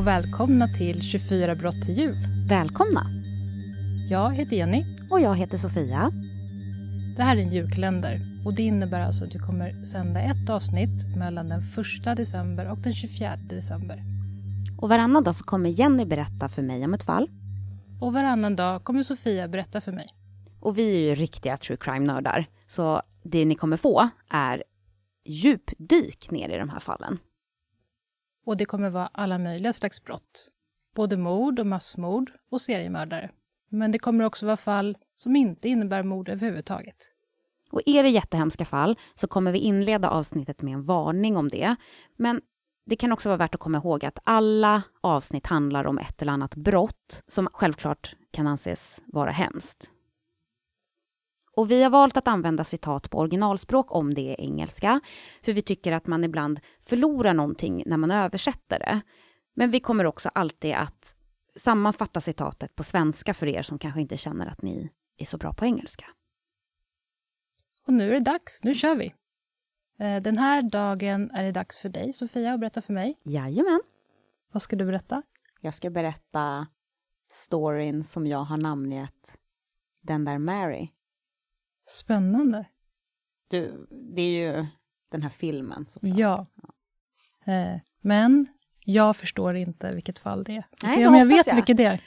och välkomna till 24 brott till jul. Välkomna! Jag heter Jenny. Och jag heter Sofia. Det här är en julkalender och det innebär alltså att vi kommer sända ett avsnitt mellan den 1 december och den 24 december. Och varannan dag så kommer Jenny berätta för mig om ett fall. Och varannan dag kommer Sofia berätta för mig. Och vi är ju riktiga true crime-nördar, så det ni kommer få är djupdyk ner i de här fallen. Och det kommer vara alla möjliga slags brott. Både mord och massmord och seriemördare. Men det kommer också vara fall som inte innebär mord överhuvudtaget. Och är det jättehemska fall så kommer vi inleda avsnittet med en varning om det. Men det kan också vara värt att komma ihåg att alla avsnitt handlar om ett eller annat brott som självklart kan anses vara hemskt. Och vi har valt att använda citat på originalspråk om det är engelska, för vi tycker att man ibland förlorar någonting när man översätter det. Men vi kommer också alltid att sammanfatta citatet på svenska för er som kanske inte känner att ni är så bra på engelska. Och nu är det dags, nu kör vi! Eh, den här dagen är det dags för dig, Sofia, att berätta för mig. Jajamän. Vad ska du berätta? Jag ska berätta storyn som jag har namngett Den där Mary. Spännande. Du, det är ju den här filmen. Såklart. Ja. Eh, men jag förstår inte vilket fall det är. Nej, Se om jag vet jag. vilket det är.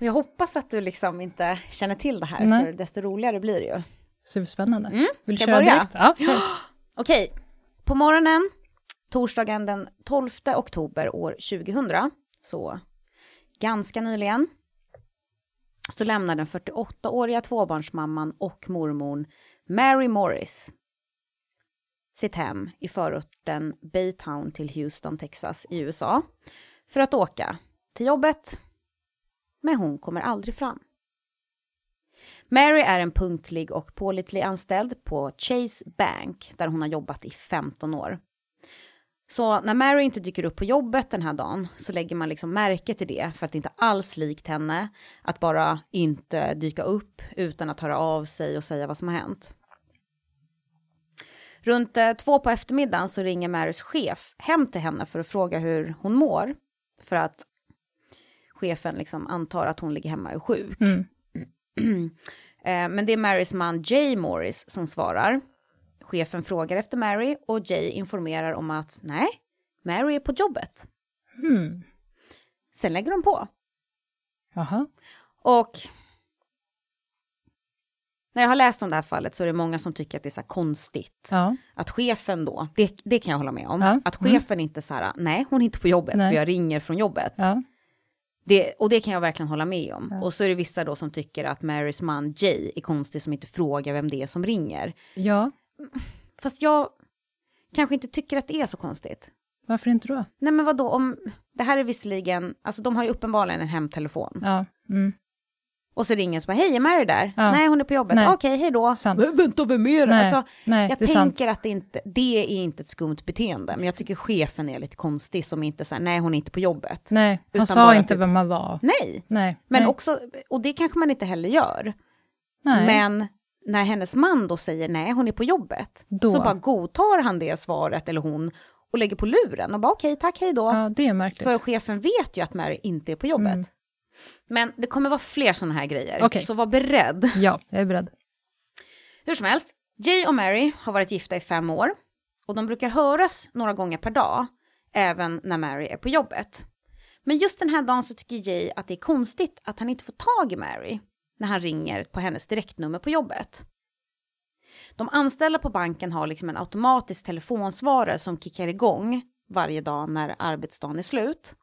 Och jag hoppas att du liksom inte känner till det här, Nej. för desto roligare blir det ju. Superspännande. Mm, Vill du köra börja? direkt? Ja, kör. Okej, på morgonen, torsdagen den 12 oktober år 2000, så ganska nyligen, så lämnar den 48-åriga tvåbarnsmamman och mormon Mary Morris sitt hem i förorten Baytown till Houston, Texas i USA för att åka till jobbet. Men hon kommer aldrig fram. Mary är en punktlig och pålitlig anställd på Chase Bank där hon har jobbat i 15 år. Så när Mary inte dyker upp på jobbet den här dagen så lägger man liksom märke till det för att det inte alls likt henne att bara inte dyka upp utan att höra av sig och säga vad som har hänt. Runt eh, två på eftermiddagen så ringer Marys chef hem till henne för att fråga hur hon mår. För att chefen liksom antar att hon ligger hemma och är sjuk. Mm. Eh, Men det är Marys man Jay Morris som svarar. Chefen frågar efter Mary och Jay informerar om att nej, Mary är på jobbet. Hmm. Sen lägger de på. Jaha. Och när jag har läst om det här fallet så är det många som tycker att det är så här konstigt. Ja. Att chefen då, det, det kan jag hålla med om, Ja, att mm. chefen inte så här, nej hon är inte på jobbet Nej. för jag ringer från jobbet. ja. Det, och det kan jag verkligen hålla med om. Och så är det vissa då som tycker att Marys man Jay är konstig som inte frågar vem det är som ringer. Ja. Fast jag kanske inte tycker att det är så konstigt. Varför inte då? Nej men vadå, om, det här är visserligen, alltså de har ju uppenbarligen en hemtelefon. Ja. Mm. Och så ringer och så bara, hej är Mary där? Ja. Nej hon är på jobbet, okej hej då. Sant. Men vänta, vem är det? Nej, Alltså, nej jag det tänker att det inte, det är inte ett skumt beteende, men jag tycker chefen är lite konstig som inte säger, nej hon är inte på jobbet. Nej, han sa inte typ- vem han var. Nej, Nej. men nej. också, och det kanske man inte heller gör. nej. Men när hennes man då säger nej, hon är på jobbet, Då. så bara godtar han det svaret, eller hon, och lägger på luren och bara okej, tack, hej då. Ja, det är märkligt. För chefen vet ju att Mary inte är på jobbet. Mm. Men det kommer vara fler sådana här grejer, Okej. så var beredd. Ja, jag är beredd. Hur som helst, Jay och Mary har varit gifta i fem år och de brukar höras några gånger per dag, även när Mary är på jobbet. Men just den här dagen så tycker Jay att det är konstigt att han inte får tag i Mary när han ringer på hennes direktnummer på jobbet. De anställda på banken har liksom en automatisk telefonsvarare som kickar igång varje dag när arbetsdagen är slut.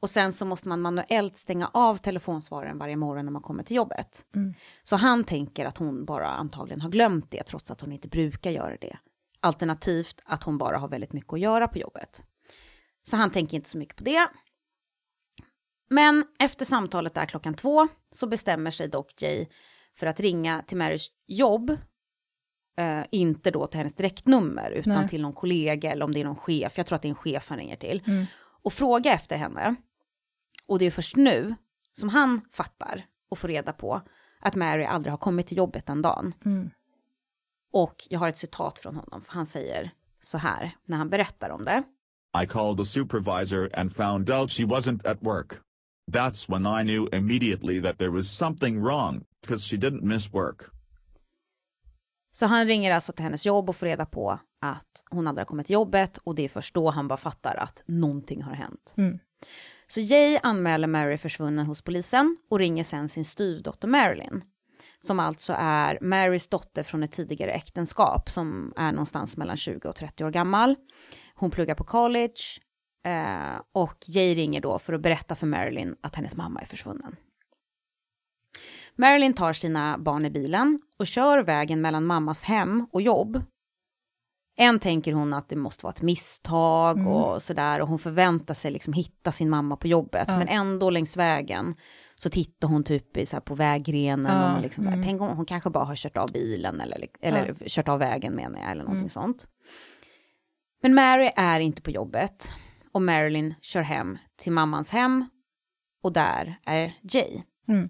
Och sen så måste man manuellt stänga av telefonsvararen varje morgon när man kommer till jobbet. Mm. Så han tänker att hon bara antagligen har glömt det trots att hon inte brukar göra det. Alternativt att hon bara har väldigt mycket att göra på jobbet. Så han tänker inte så mycket på det. Men efter samtalet där klockan två så bestämmer sig dock Jay för att ringa till Marys jobb. Eh, inte då till hennes direktnummer utan Nej. till någon kollega eller om det är någon chef. Jag tror att det är en chef han ringer till. Mm. Och fråga efter henne. Och det är först nu som han fattar och får reda på att Mary aldrig har kommit till jobbet den dagen. Mm. Och jag har ett citat från honom, för han säger så här när han berättar om det. I called the supervisor and found out she wasn't at work. That's when I knew immediately that there was something wrong, because she didn't miss work. Så han ringer alltså till hennes jobb och får reda på att hon aldrig har kommit till jobbet och det är först då han bara fattar att någonting har hänt. Mm. Så Jay anmäler Mary försvunnen hos polisen och ringer sen sin styvdotter Marilyn. Som alltså är Marys dotter från ett tidigare äktenskap som är någonstans mellan 20 och 30 år gammal. Hon pluggar på college eh, och Jay ringer då för att berätta för Marilyn att hennes mamma är försvunnen. Marilyn tar sina barn i bilen och kör vägen mellan mammas hem och jobb. En tänker hon att det måste vara ett misstag Mm. och sådär och hon förväntar sig liksom hitta sin mamma på jobbet. Ja. Men ändå längs vägen så tittar hon typ i, så här, på vägrenen Ja, och liksom så här, mm. tänk om hon kanske bara har kört av bilen eller, eller kört av vägen menar jag eller någonting Mm. sånt. Men Mary är inte på jobbet och Marilyn kör hem till mammans hem och där är Jay. Mm.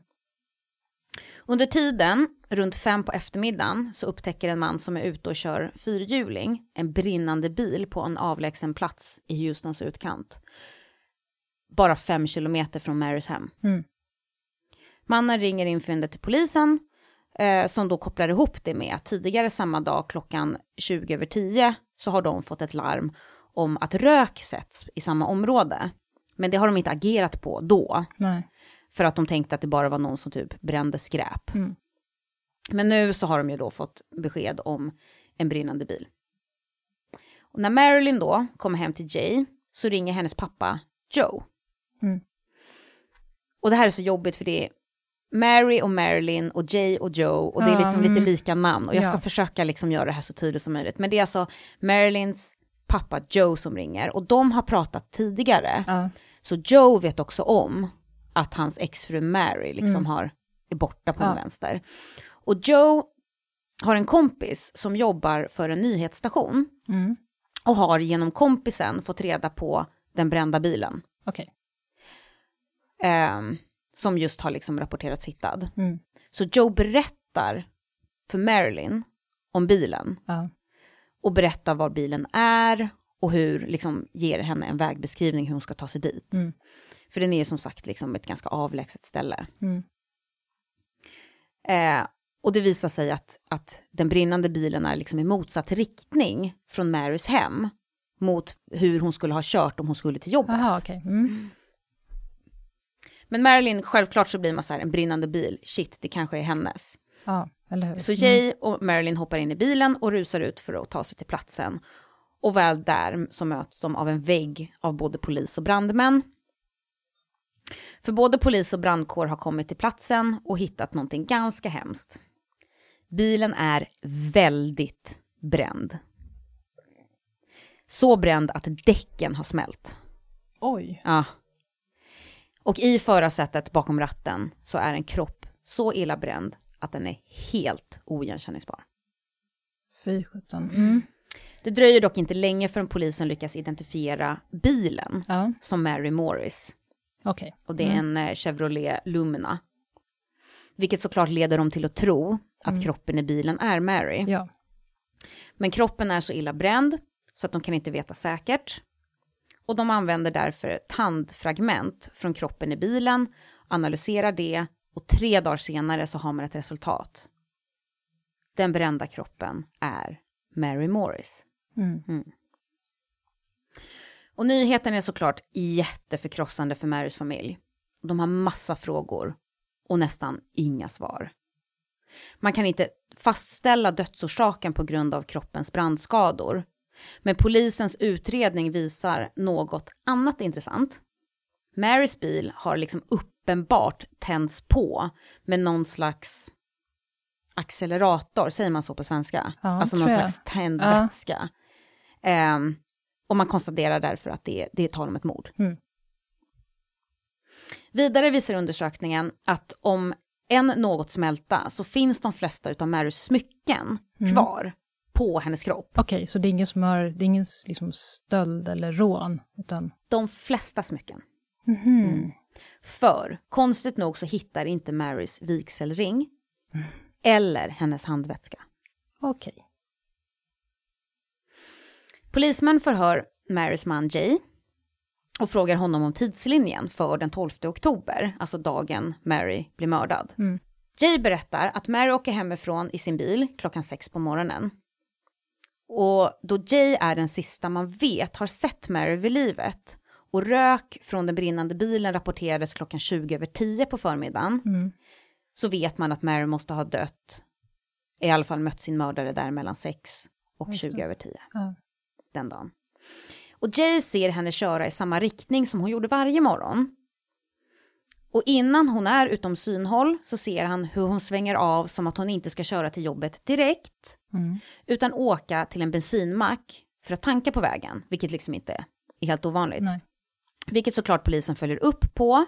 Under tiden, runt fem på eftermiddagen, så upptäcker en man som är ute och kör fyrhjuling en brinnande bil på en avlägsen plats i Houstons utkant. Bara fem kilometer från Marys hem. Mm. Mannen ringer in fyndet till polisen, eh, som då kopplar ihop det med att tidigare samma dag klockan 20 över 10 så har de fått ett larm om att rök sätts i samma område. Men det har de inte agerat på då. Nej. För att de tänkte att det bara var någon som typ brände skräp. Mm. Men nu så har de ju då fått besked om en brinnande bil. Och när Marilyn då kommer hem till Jay så ringer hennes pappa Joe. Mm. Och det här är så jobbigt för det är Mary och Marilyn och Jay och Joe och det är liksom lite mm. lika namn. Och jag ska Ja. försöka liksom göra det här så tydligt som möjligt. Men det är alltså Marilyns pappa Joe som ringer och de har pratat tidigare. Ja. Så Joe vet också om att hans exfru Mary liksom Mm. har, är borta på Ja. den vänster. Och Joe har en kompis som jobbar för en nyhetsstation Mm. och har genom kompisen fått reda på den brända bilen. Okej. ehm, som just har liksom rapporterats hittad. Mm. Så Joe berättar för Marilyn om bilen Ja. Och berättar var bilen är och hur, liksom ger henne en vägbeskrivning hur hon ska ta sig dit. Mm. För den är som sagt liksom ett ganska avlägset ställe. Mm. Eh, och det visar sig att, att den brinnande bilen är liksom i motsatt riktning från Marys hem mot hur hon skulle ha kört om hon skulle till jobbet. Jaha, okej. Mm. Men Marilyn, självklart så blir man så här, en brinnande bil, shit, det kanske är hennes. Ja? Så Jay och Marilyn hoppar in i bilen och rusar ut för att ta sig till platsen. Och väl där så möts de av en vägg av både polis och brandmän. För både polis och brandkår har kommit till platsen och hittat någonting ganska hemskt. Bilen är väldigt bränd. Så bränd att däcken har smält. Oj. Ja. Och i förarsätet bakom ratten så är en kropp så illa bränd att den är helt oigenkänningsbar. Fy sjutton. Mm. Det dröjer dock inte länge förrän polisen lyckas identifiera bilen Ja, som Mary Morris. okej. Och det är en eh, Chevrolet Lumina. Vilket såklart leder dem till att tro att kroppen i bilen är Mary. Ja. Men kroppen är så illa bränd så att de kan inte veta säkert. Och de använder därför tandfragment från kroppen i bilen, analyserar det och tre dagar senare så har man ett resultat. Den brända kroppen är Mary Morris. Mm. Och nyheten är såklart jätteförkrossande för Marys familj. De har massa frågor och nästan inga svar. Man kan inte fastställa dödsorsaken på grund av kroppens brandskador. Men polisens utredning visar något annat intressant. Marys bil har liksom uppenbart tänts på med någon slags accelerator, säger man så på svenska? Ja, alltså någon jag. slags tänd vätska. Ehm, och man konstaterar därför att det, det är tal om ett mord. Mm. Vidare visar undersökningen att om en något smälta så finns de flesta av Marys smycken Mm. kvar på hennes kropp. Okej, så det är ingen som har, det är ingen liksom stöld eller rån, utan... De flesta smycken. Mhm. För konstigt nog så hittar inte Marys vigselring eller hennes handväska. Okej. Polismän förhör Marys man Jay och frågar honom om tidslinjen för den 12 oktober, alltså dagen Mary blir mördad. Mm. Jay berättar att Mary åker hemifrån i sin bil klockan sex på morgonen. Och då Jay är den sista man vet har sett Mary vid livet och rök från den brinnande bilen rapporterades klockan 20 över 10 på förmiddagen Mm. så vet man att Mary måste ha dött, i alla fall mött sin mördare där mellan 6 och Just det. 20 över 10 Ja. den dagen. Och Jay ser henne köra i samma riktning som hon gjorde varje morgon. Och innan hon är utom synhåll så ser han hur hon svänger av som att hon inte ska köra till jobbet direkt, Mm. utan åka till en bensinmack för att tanka på vägen, vilket liksom inte är helt ovanligt. Nej. Vilket såklart polisen följer upp på.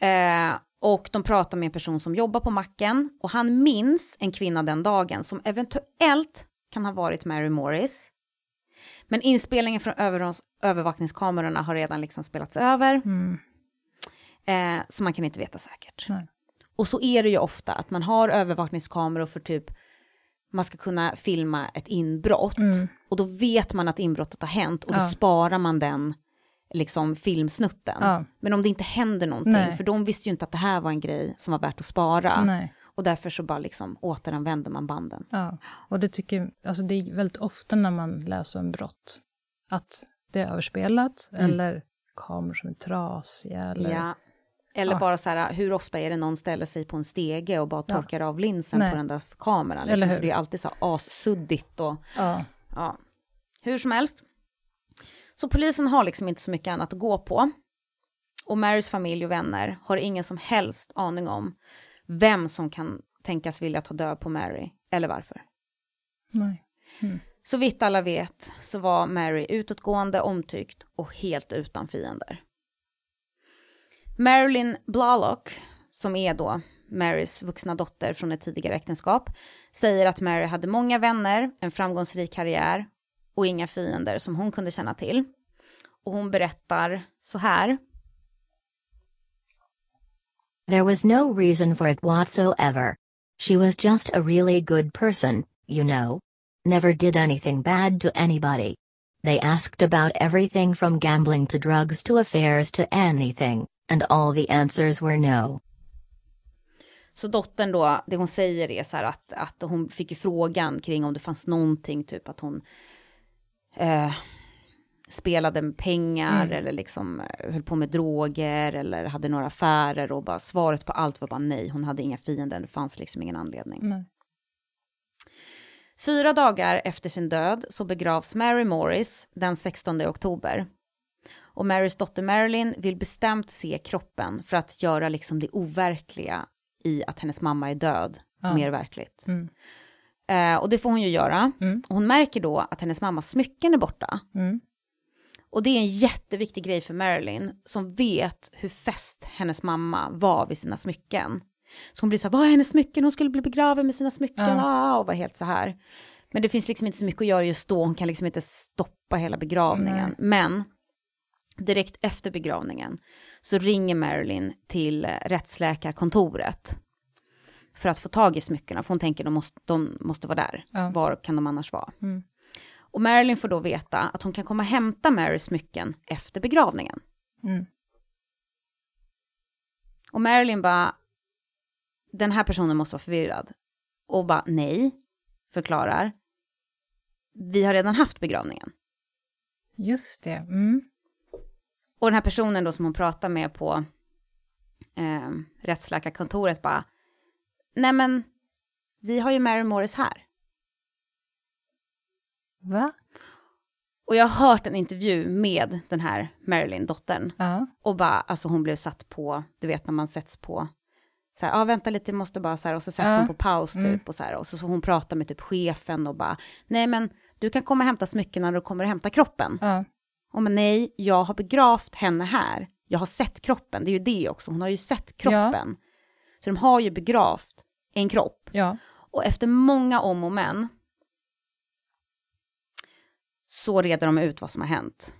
Eh, och de pratar med en person som jobbar på macken. Och han minns en kvinna den dagen som eventuellt kan ha varit Mary Morris. Men inspelningen från över övervakningskamerorna har redan liksom spelats över. Mm. Eh, så man kan inte veta säkert. Nej. Och så är det ju ofta att man har övervakningskameror för typ man ska kunna filma ett inbrott. Mm. Och då vet man att inbrottet har hänt och då Ja. sparar man den liksom filmsnutten. Ja. Men om det inte händer någonting, Nej. för de visste ju inte att det här var en grej som var värt att spara. Nej. Och därför så bara liksom återanvänder man banden. Ja. Och det tycker alltså det är väldigt ofta när man läser om brott att det är överspelat Mm. eller kameror som är trasiga eller... Ja. Eller Ja. bara så här, hur ofta är det någon ställer sig på en stege och bara torkar av linsen Nej. på den där kameran? Eller Liksom, hur? så det är alltid så här assuddigt och ja. Hur som helst. Så polisen har liksom inte så mycket annat att gå på. Och Marys familj och vänner har ingen som helst aning om vem som kan tänkas vilja ta död på Mary, eller varför. Nej. Så vitt alla vet så var Mary utåtgående, omtyckt och helt utan fiender. Marilyn Blalock, som är då Marys vuxna dotter från ett tidigare äktenskap, säger att Mary hade många vänner, en framgångsrik karriär och inga fiender som hon kunde känna till. Och hon berättar så här. There was no reason for it whatsoever. She was just a really good person, you know. Never did anything bad to anybody. They asked about everything from gambling to drugs to affairs to anything, and all the answers were no. Så dottern då, det hon säger är så här att, att hon fick ju frågan kring om det fanns någonting, typ att hon eh, spelade med pengar Mm. eller liksom eh, höll på med droger eller hade några affärer och bara svaret på allt var bara nej, hon hade inga fiender, det fanns liksom ingen anledning. Nej. Fyra dagar efter sin död så begravs Mary Morris den 16 oktober. Och Marys dotter Marilyn vill bestämt se kroppen för att göra liksom det overkliga i att hennes mamma är död Ja. mer verkligt. Mm. Eh, och det får hon ju göra. Mm. Och hon märker då att hennes mammas smycken är borta. Mm. Och det är en jätteviktig grej för Marilyn som vet hur fäst hennes mamma var vid sina smycken. Så hon blir så här, vad är hennes smycken? Hon skulle bli begraven med sina smycken. Ja. Ah, och var helt så här. Men det finns liksom inte så mycket att göra just då. Hon kan liksom inte stoppa hela begravningen. Men direkt efter begravningen så ringer Marilyn till rättsläkarkontoret för att få tag i smyckena. För hon tänker de måste, de måste vara där. Ja. Var kan de annars vara? Mm. Och Marilyn får då veta att hon kan komma och hämta Marys smycken efter begravningen. Mm. Och Marilyn bara, den här personen måste vara förvirrad. Och bara, nej, förklarar. Vi har redan haft begravningen. Just det. Mm. Och den här personen då som hon pratar med på eh, rättsläkarkontoret bara, nej men, vi har ju Mary Morris här. Va? Och jag har hört en intervju med den här Marilyn, dottern. Ja. Och bara, alltså hon blev satt på, du vet när man sätts på, så här, ja ah, vänta lite, måste bara så här, och så sätts Ja. hon på paus typ, Mm. och så här, och så, så hon pratar med typ chefen och bara, nej men du kan komma och hämta smycken när du kommer och hämta kroppen. Ja. Och men nej, jag har begravt henne här, jag har sett kroppen, det är ju det också, hon har ju sett kroppen. Så de har ju begravt en kropp. Ja. Och efter många om och men så reder de ut vad som har hänt.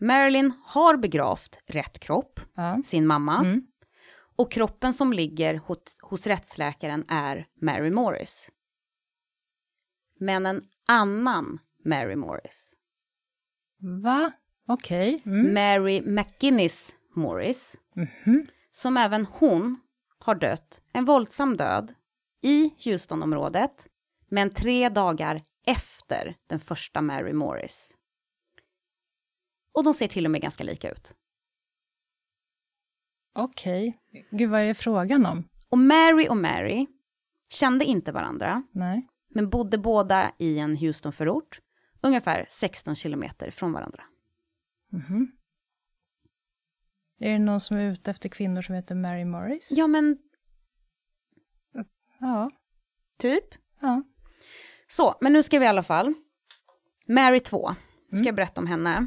Marilyn har begravt rätt kropp, Ja. sin mamma. Mm. Och kroppen som ligger hos, hos rättsläkaren är Mary Morris. Men en annan Mary Morris. Va? Okej. Mm. Mary McGinnis Morris, Mhm. som även hon har dött en våldsam död i Houstonområdet, men tre dagar efter den första Mary Morris. Och de ser till och med ganska lika ut. Okej. Gud, vad är det frågan om? Och Mary och Mary kände inte varandra, Nej. men bodde båda i en Houston-förort, ungefär 16 kilometer från varandra. Mhm. Är det någon som är ute efter kvinnor som heter Mary Morris? Ja, men Ja. typ. ja. Så, men nu ska vi i alla fall. Mary 2, ska jag berätta om henne.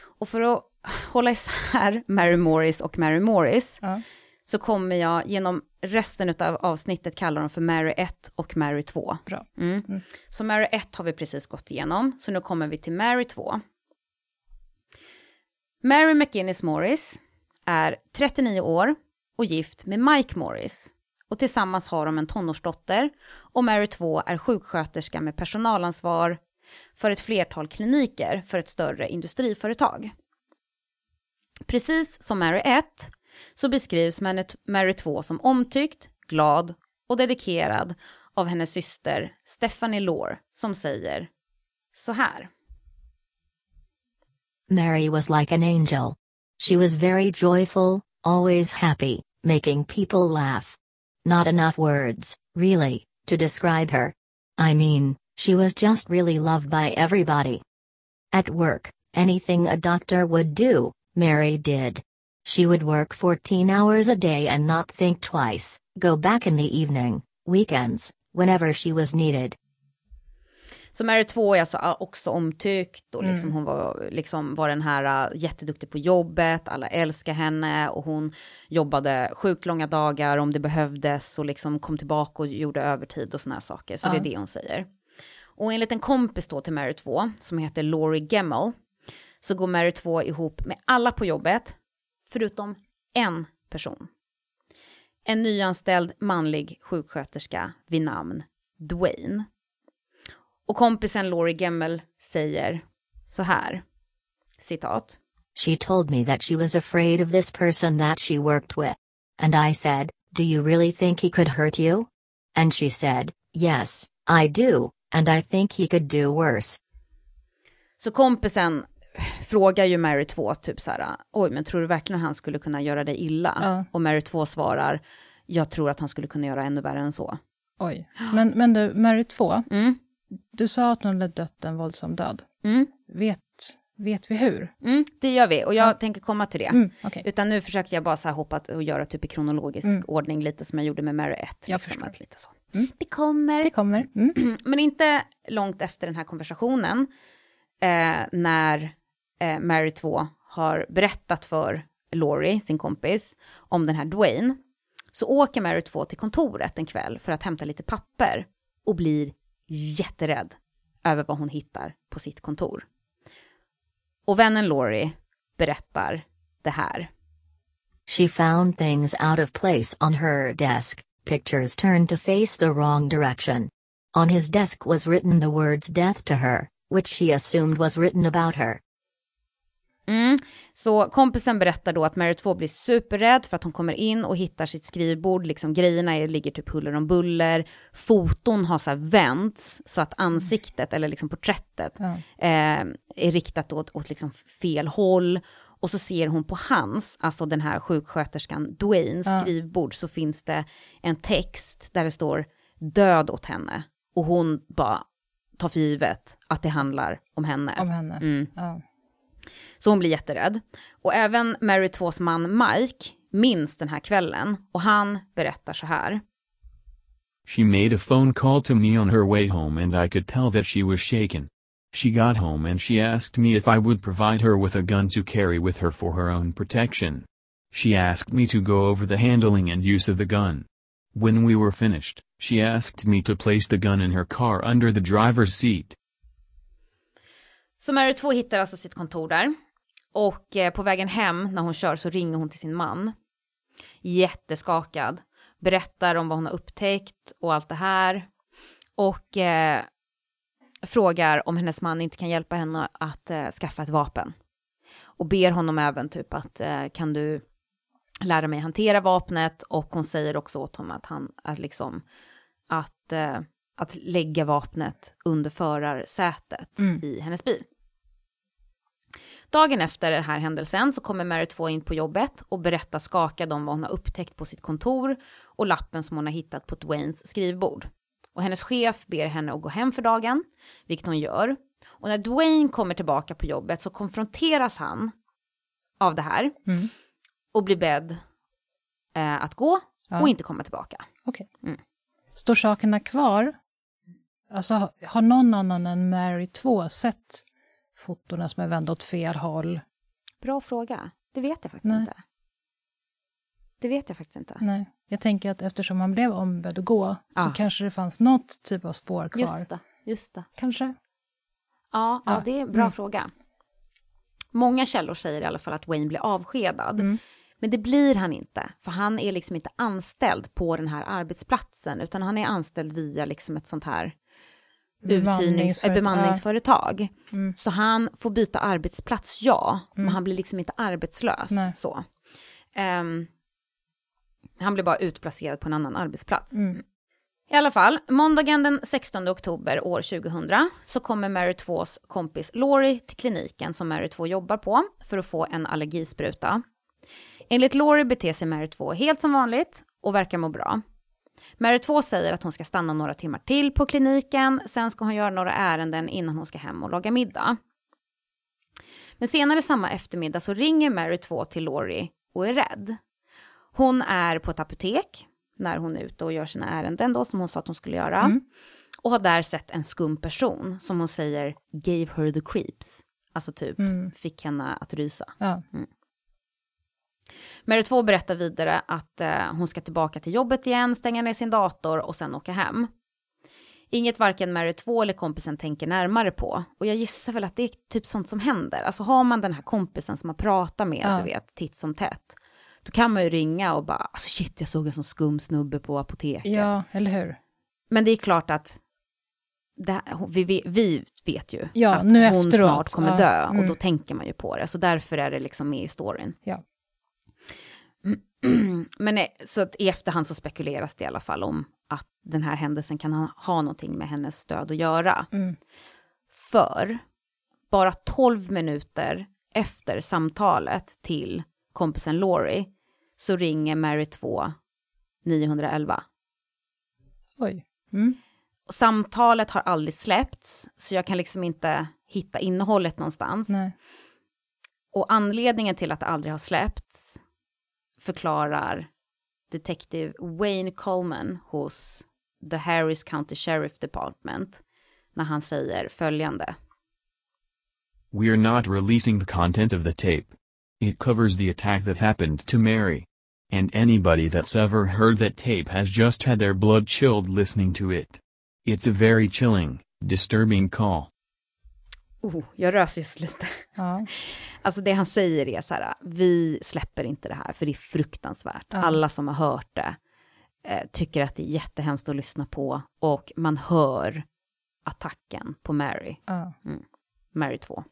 Och för att hålla isär Mary Morris och Mary Morris, ja. så kommer jag genom resten av avsnittet kalla dem för Mary 1 och Mary 2. Bra. Mm. Mm. Så Mary 1 har vi precis gått igenom, så nu kommer vi till Mary 2. Mary McGinnis Morris är 39 år och gift med Mike Morris. Och tillsammans har de en tonårsdotter och Mary 2 är sjuksköterska med personalansvar för ett flertal kliniker för ett större industriföretag. Precis som Mary 1 så beskrivs Mary- 2 som omtyckt, glad och dedikerad av hennes syster Stephanie Lore som säger så här. Mary was like an angel. She was very joyful, always happy, making people laugh. Not enough words, really, to describe her. I mean, she was just really loved by everybody. At work, anything a doctor would do, Mary did. She would work 14 hours a day and not think twice, go back in the evening, weekends, whenever she was needed. Så Mary 2 är alltså också omtyckt och liksom hon var, liksom var den här uh, jätteduktig på jobbet, alla älskar henne och hon jobbade sjukt långa dagar om det behövdes och liksom kom tillbaka och gjorde övertid och såna här saker. Så det är det hon säger. Och enligt en kompis då till Mary 2 som heter Laurie Gemmel så går Mary 2 ihop med alla på jobbet förutom en person. En nyanställd manlig sjuksköterska vid namn Dwayne. Och kompisen Laurie Gemmel säger så här, citat. She told me that she was afraid of this person that she worked with. And I said, Do you really think he could hurt you? And she said, Yes, I do, and I think he could do worse. Så kompisen frågar ju Mary 2 typ så här, oj men tror du verkligen han skulle kunna göra dig illa? Ja. Och Mary 2 svarar, jag tror att han skulle kunna göra ännu värre än så. Oj. Men, men du, Mary 2, Mm, du sa att hon hade dött en våldsam död. mm, Vet, vet vi hur? mm, det gör vi och jag Ja. tänker komma till det. Mm, Okej. Utan nu försöker jag bara så här hoppa och göra typ i kronologisk Mm. ordning, lite som jag gjorde med Mary 1. Jag Liksom, att lite så. Mm. Det kommer. Det kommer. Mm. Men inte långt efter den här konversationen, eh, när eh, Mary 2 har berättat för Laurie, sin kompis, om den här Dwayne, så åker Mary 2 till kontoret en kväll för att hämta lite papper och blir jätterädd över vad hon hittar på sitt kontor. Och vännen Laurie berättar det här. She found things out of place on her desk, pictures turned to face the wrong direction. On his desk was written the words death to her, which she assumed was written about her. Mm. Så kompisen berättar då att Mary 2 blir superrädd för att hon kommer in och hittar sitt skrivbord, liksom grejerna är, ligger typ huller om buller, foton har så här vänts så att ansiktet, eller liksom porträttet, Ja. eh, är riktat åt, åt liksom fel håll. Och så ser hon på hans, alltså den här sjuksköterskan Dwaynes Ja. skrivbord, så finns det en text där det står död åt henne. Och hon bara tar för givet att det handlar om henne. Om henne. Mm. Ja. Så hon blir jätterädd. Och även Mary 2s man Mike minns den här kvällen och han berättar så här. She made a phone call to me on her way home and I could tell that she was shaken. She got home and she asked me if I would provide her with a gun to carry with her for her own protection. She asked me to go over the handling and use of the gun. When we were finished, she asked me to place the gun in her car under the driver's seat. Så Mary 2 hittar alltså sitt kontor där. Och eh, på vägen hem när hon kör så ringer hon till sin man. Jätteskakad. Berättar om vad hon har upptäckt och allt det här. Och eh, frågar om hennes man inte kan hjälpa henne att eh, skaffa ett vapen. Och ber honom även typ att eh, kan du lära mig hantera vapnet och hon säger också åt honom att han, att liksom, att, eh, att lägga vapnet under förarsätet Mm. i hennes bil. Dagen efter den här händelsen så kommer Mary 2 in på jobbet och berättar skakad om vad hon har upptäckt på sitt kontor och lappen som hon har hittat på Dwaynes skrivbord. Och hennes chef ber henne att gå hem för dagen, vilket hon gör. Och när Dwayne kommer tillbaka på jobbet så konfronteras han av det här Mm. och blir bedd eh, att gå Ja. och inte komma tillbaka. Okej. Mm. Står sakerna kvar? Alltså, har- har någon annan än Mary 2 sett fotona som är vända åt fel håll? Bra fråga. Det vet jag faktiskt Nej. inte. Det vet jag faktiskt inte. Nej. Jag tänker att eftersom han blev ombedd att gå så Ja. kanske det fanns något typ av spår kvar. Just det, just det. Kanske? Ja, ja. Ja. det är en bra Mm. fråga. Många källor säger i alla fall att Wayne blir avskedad. Mm. Men det blir han inte, för han är liksom inte anställd på den här arbetsplatsen, utan han är anställd via liksom ett sånt här uthyrnings, Bemanningsföretag. ett bemanningsföretag. Mm. Så han får byta arbetsplats, ja, men Mm. han blir liksom inte arbetslös. Nej. Så. Ehm, han blir bara utplacerad på en annan arbetsplats. Mm. I alla fall, måndagen den 16 oktober år 2000 så kommer Mary 2s kompis Laurie till kliniken som Mary 2 jobbar på för att få en allergispruta. Enligt Laurie beter sig Mary 2 helt som vanligt och verkar må bra. Mary 2 säger att hon ska stanna några timmar till på kliniken, sen ska hon göra några ärenden innan hon ska hem och laga middag. Men senare samma eftermiddag så ringer Mary 2 till Laurie och är rädd. Hon är på ett apotek när hon är ute och gör sina ärenden då, som hon sa att hon skulle göra. Mm. Och har där sett en skum person som hon säger gave her the creeps. Alltså typ Mm. fick henne att rysa. Ja. Mary 2 berättar vidare att eh, hon ska tillbaka till jobbet igen, stänga ner sin dator och sen åka hem. Inget varken Mary 2 eller kompisen tänker närmare på. Och jag gissar väl att det är typ sånt som händer. Alltså har man den här kompisen som man pratar med, Ja. du vet, titt som tätt. Då kan man ju ringa och bara, alltså shit, jag såg en sån skum snubbe på apoteket. ja, eller hur? Men det är klart att här- vi, vi, vet ju Ja, att nu hon efteråt, snart kommer ja, dö och mm. då tänker man ju på det. Så därför är det liksom med i storyn. Ja. Men eh, så att i efterhand så spekuleras det i alla fall om att den här händelsen kan ha, ha någonting med hennes död att göra. Mm. För bara 12 minuter efter samtalet till kompisen Laurie så ringer Mary 2 911. Oj. Mm. Samtalet har aldrig släppts, så jag kan liksom inte hitta innehållet någonstans. Nej. Och anledningen till att det aldrig har släppts förklarar detektiv Wayne Coleman hos The Harris County Sheriff Department när han säger följande. We're not releasing the content of the tape. It covers the attack that happened to Mary. And anybody that's ever heard that tape has just had their blood chilled listening to it. It's a very chilling, disturbing call. Oh, jag rös lite. Ja. Alltså det han säger är så här, vi släpper inte det här för det är fruktansvärt. Ja. Alla som har hört det eh, tycker att det är jättehemskt att lyssna på och man hör attacken på Mary. Ja. Mary 2.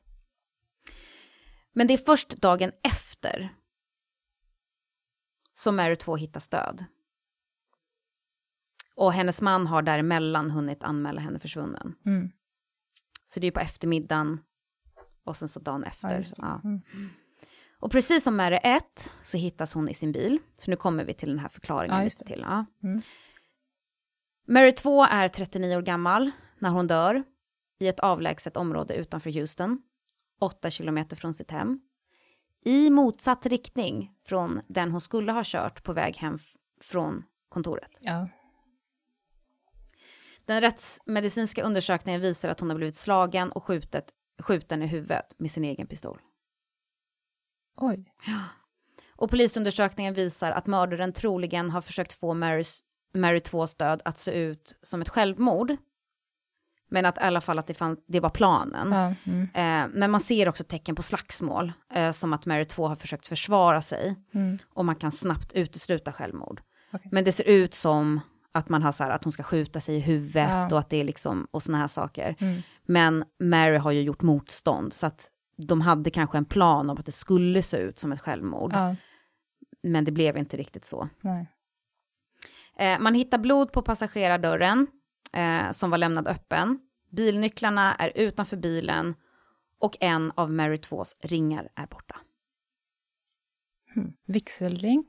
Men det är först dagen efter som Mary 2 hittas död. Och hennes man har däremellan hunnit anmäla henne försvunnen. Mm. Så det är på eftermiddagen och sen så dagen Ja, efter. det. Ja. Mm. Och precis som Mary 1 så hittas hon i sin bil. Så nu kommer vi till den här förklaringen Ja, lite till. Ja. Mm. Mary 2 är 39 år gammal när hon dör i ett avlägset område utanför Houston, 8 kilometer från sitt hem. I motsatt riktning från den hon skulle ha kört på väg hem från kontoret. Ja. Den rättsmedicinska undersökningen visar att hon har blivit slagen och skjutet, skjuten i huvudet med sin egen pistol. Oj. Och polisundersökningen visar att mördaren troligen har försökt få Marys, Mary 2s död att se ut som ett självmord. Men att i alla fall att det, fann, det var planen. Ja. Mm. Eh, men man ser också tecken på slagsmål, eh, som att Mary 2 har försökt försvara sig. Mm. Och man kan snabbt utesluta självmord. Okej. Men det ser ut som att man har så här, att hon ska skjuta sig i huvudet Ja. och att det är liksom, och såna här saker. Mm. Men Mary har ju gjort motstånd, så att de hade kanske en plan om att det skulle se ut som ett självmord. Ja, Men det blev inte riktigt så. Eh, man hittar blod på passagerardörren eh, som var lämnad öppen. Bilnycklarna är utanför bilen och en av Mary 2s ringar är borta. Hmm. Vigselring?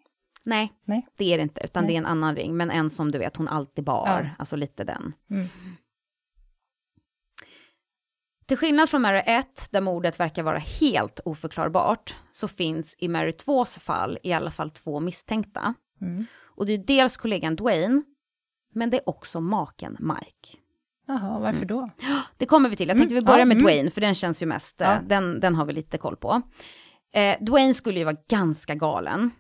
Nej, Nej. det är det inte, utan Nej. det är en annan ring, men en som du vet hon alltid bar, Ja. alltså lite den. Mm. Till skillnad från Mary 1, där mordet verkar vara helt oförklarbart, så finns i Mary 2s fall i alla fall två misstänkta. Mm. Och det är dels kollegan Dwayne, men det är också maken Mike. Jaha, varför Mm. då? Det kommer vi till. Jag tänkte vi Mm, börjar ja, med mm. Dwayne, för den känns ju mest, eh, Ja. den, den har vi lite koll på. Eh, Dwayne skulle ju vara ganska galen.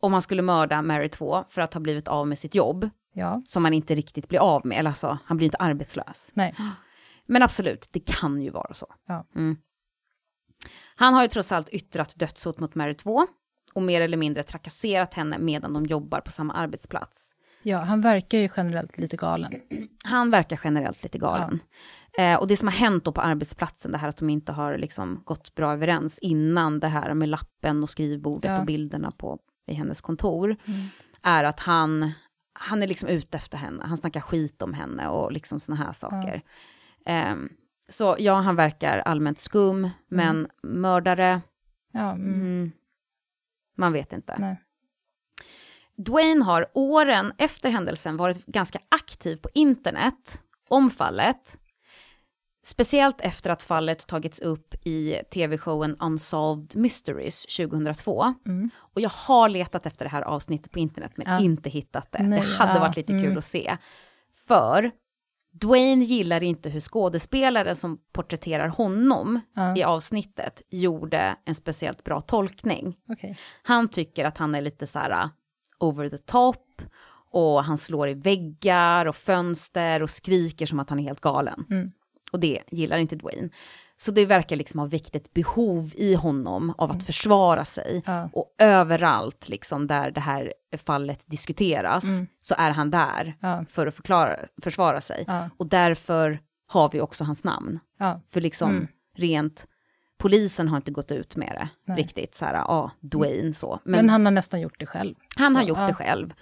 Om han skulle mörda Mary 2 för att ha blivit av med sitt jobb, Ja, som han inte riktigt blir av med, eller alltså, han blir inte arbetslös. nej. Men absolut, det kan ju vara så. Ja. Mm. Han har ju trots allt yttrat dödshot mot Mary 2 och mer eller mindre trakasserat henne medan de jobbar på samma arbetsplats. Ja, han verkar ju generellt lite galen. Han verkar generellt lite galen. Eh, och det som har hänt då på arbetsplatsen, det här att de inte har liksom gått bra överens innan det här med lappen och skrivbordet Ja. och bilderna på i hennes kontor, är att han, han är liksom ute efter henne, han snackar skit om henne och liksom såna här saker. Ehm, så ja, han verkar allmänt skum, men mördare, Ja, mm. mm, man vet inte. nej. Dwayne har åren efter händelsen varit ganska aktiv på internet om fallet. Speciellt efter att fallet tagits upp i tv-showen Unsolved Mysteries 2002. Mm. Och jag har letat efter det här avsnittet på internet men Ja. inte hittat det. Nej, det hade ja, varit lite kul mm. att se. För Dwayne gillar inte hur skådespelaren som porträtterar honom Ja. i avsnittet gjorde en speciellt bra tolkning. Okej. Han tycker att han är lite så här uh, over the top och han slår i väggar och fönster och skriker som att han är helt galen. Mm. Och det gillar inte Dwayne. Så det verkar liksom ha väckt ett behov i honom av att försvara sig. Mm. Ja. Och överallt liksom där det här fallet diskuteras så är han där Mm. Ja. för att förklara, försvara sig. Ja. Och därför har vi också hans namn. För liksom Mm. rent, polisen har inte gått ut med det Nej. riktigt, så här, ja, Dwayne så. Men, han har nästan gjort det själv. Han har gjort det själv.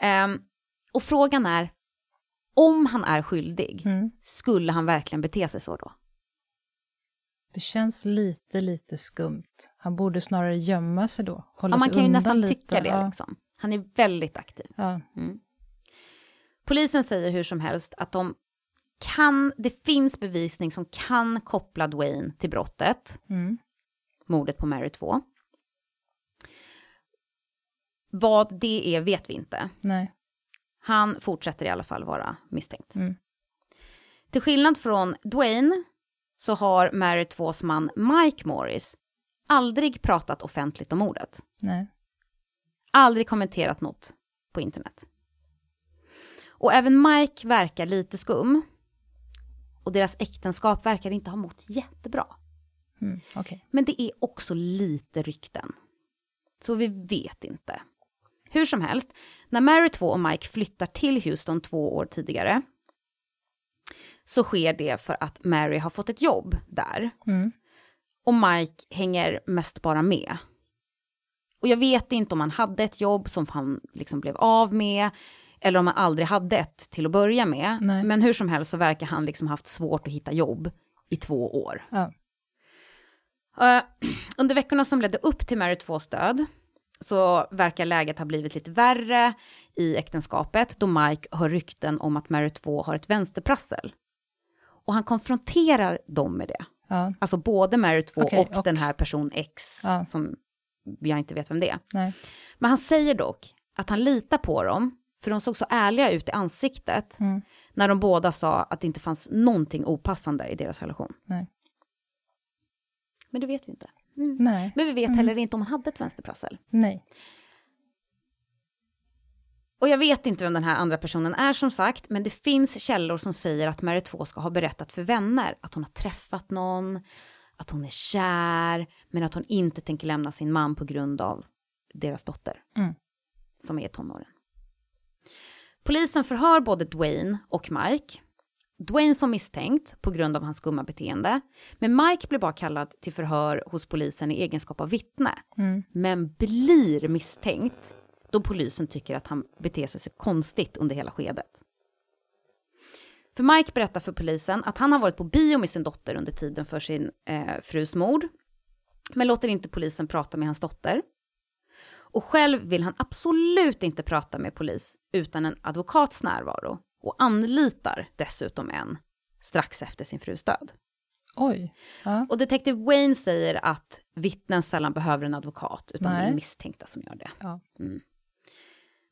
Ehm, och frågan är, om han är skyldig, Mm. skulle han verkligen bete sig så då? Det känns lite, lite skumt. Han borde snarare gömma sig då. Hålla Ja, man sig kan ju nästan lite. tycka det. Ja. Liksom. Han är väldigt aktiv. Ja. Polisen säger hur som helst att de kan, det finns bevisning som kan koppla Dwayne till brottet, Mm. mordet på Mary 2. Vad det är vet vi inte. Nej. Han fortsätter i alla fall vara misstänkt. Mm. Till skillnad från Dwayne så har Mary 2s man Mike Morris aldrig pratat offentligt om mordet. Nej. Aldrig kommenterat något på internet. Och även Mike verkar lite skum. Och deras äktenskap verkar inte ha mått jättebra. Mm. Okej. Men det är också lite rykten. Så vi vet inte. Hur som helst, när Mary 2 och Mike flyttar till Houston två år tidigare så sker det för att Mary har fått ett jobb där. Mm. Och Mike hänger mest bara med. Och jag vet inte om han hade ett jobb som han liksom blev av med, eller om han aldrig hade ett till att börja med. Nej. Men hur som helst så verkar han liksom haft svårt att hitta jobb i två år. Ja. Eh, under veckorna som ledde upp till Mary 2s död så verkar läget ha blivit lite värre i äktenskapet då Mike hör rykten om att Mary 2 har ett vänsterprassel. Och han konfronterar dem med det. Ja. Alltså både Mary 2 Okej, och, och- den här person X Ja. som jag inte vet vem det är. Nej. Men han säger dock att han litar på dem, för de såg så ärliga ut i ansiktet Mm. när de båda sa att det inte fanns någonting opassande i deras relation. Nej. Men det vet vi inte. Nej. Men vi vet heller inte om han hade ett vänsterprassel. Nej. Och jag vet inte vem den här andra personen är som sagt, men det finns källor som säger att Mary 2 ska ha berättat för vänner att hon har träffat någon, att hon är kär, men att hon inte tänker lämna sin man på grund av deras dotter, Mm. som är tonåren. Polisen förhör både Dwayne och Mike, Dwayne som misstänkt på grund av hans skumma beteende. Men Mike blir bara kallad till förhör hos polisen i egenskap av vittne. Mm. Men blir misstänkt då polisen tycker att han beter sig så konstigt under hela skedet. För Mike berättar för polisen att han har varit på bio med sin dotter under tiden för sin eh, frus mord. Men låter inte polisen prata med hans dotter. Och själv vill han absolut inte prata med polis utan en advokats närvaro. Och anlitar dessutom en strax efter sin frus död. Oj. Ja. Och detektiv Wayne säger att vittnen sällan behöver en advokat, utan det Nej. är misstänkta som gör det. Ja. Mm.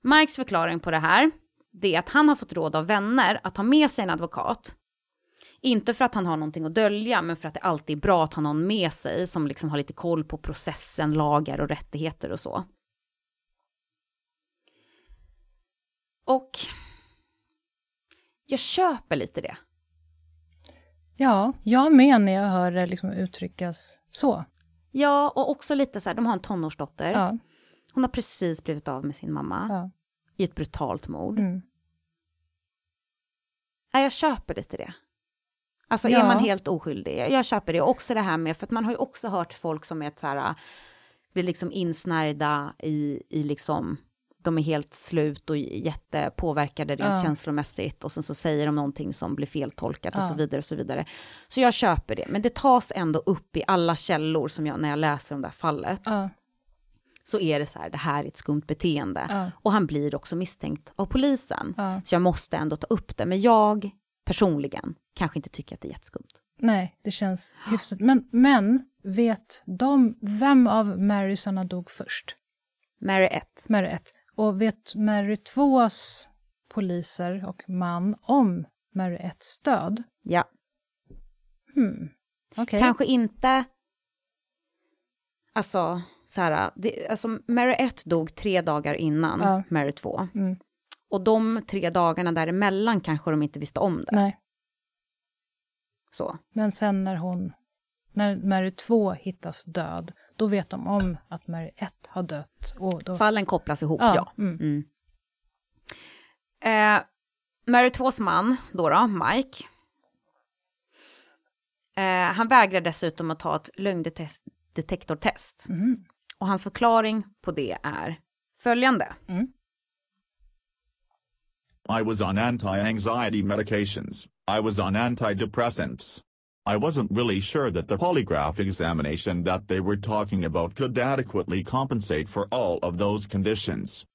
Mikes förklaring på det här, det är att han har fått råd av vänner att ha med sig en advokat. Inte för att han har någonting att dölja, men för att det alltid är bra att har någon med sig som liksom har lite koll på processen, lagar och rättigheter och så. Och jag köper lite det. ja, jag med när jag hör det liksom uttryckas så. Ja, och också lite så här, de har en tonårsdotter. Ja. Hon har precis blivit av med sin mamma Ja. i ett brutalt mord. Mm. Nej, jag köper lite det. Alltså Ja. är man helt oskyldig, jag köper det. Också det här med, för att man har ju också hört folk som är så här, blir liksom insnärjda i, i liksom, de är helt slut och jättepåverkade rent Ja. känslomässigt och sen så säger de någonting som blir feltolkat och Ja. så vidare och så vidare. Så jag köper det, men det tas ändå upp i alla källor som jag, när jag läser om det här fallet, Ja. så är det så här, det här är ett skumt beteende. Och han blir också misstänkt av polisen. Så jag måste ändå ta upp det. Men jag personligen kanske inte tycker att det är jätteskumt. Nej, det känns hyfsat. Men, men vet de vem av Marysarna dog först? Mary 1. Mary 1. Och vet Mary 2s poliser och man om Mary 1s död? Ja. Hmm. Okej. Kanske inte... Alltså, så här, det, alltså Mary 1 dog tre dagar innan Ja. Mary 2. Mm. Och de tre dagarna däremellan kanske de inte visste om det. Nej, Så. men sen när hon... När Mary 2 hittas död, då vet de om att Mary 1 har dött. Och då, Fallen kopplas ihop, Ja, ja. mm. Mm. Eh, Mary 2s man, då, då Mike. Eh, han vägrar dessutom att ta ett lögndetektortest. Mhm. Och hans förklaring på det är följande. I was on anti-anxiety medications, I was on antidepressants. I wasn't really sure that the polygraph examination that they were talking about could adequately compensate for all of those conditions.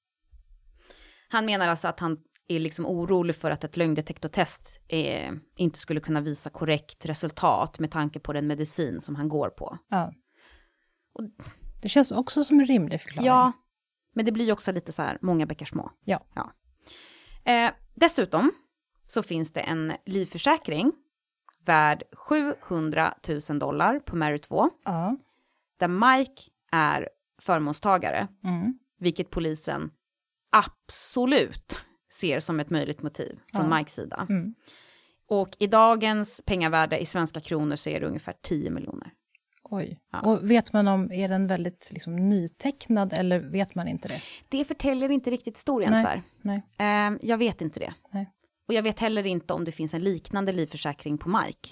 Han menar alltså att han är liksom orolig för att ett lögndetektortest eh, inte skulle kunna visa korrekt resultat med tanke på den medicin som han går på. Ja. Det känns också som en rimlig förklaring. Ja, men det blir ju också lite så här, många bäckar små. Ja. Ja. Eh, dessutom så finns det en livförsäkring värd 700 000 dollar på Mary 2, Ja. där Mike är förmånstagare, Mm. vilket polisen absolut ser som ett möjligt motiv från Ja. Mikes sida. Mm. Och i dagens pengavärde i svenska kronor så är det ungefär 10 miljoner. Oj. Ja. Och vet man om, är den väldigt liksom, nytecknad eller vet man inte det? Det förtäljer inte riktigt historien Nej. tyvärr. Nej. Eh, jag vet inte det. Nej. Och jag vet heller inte om det finns en liknande livförsäkring på Mike.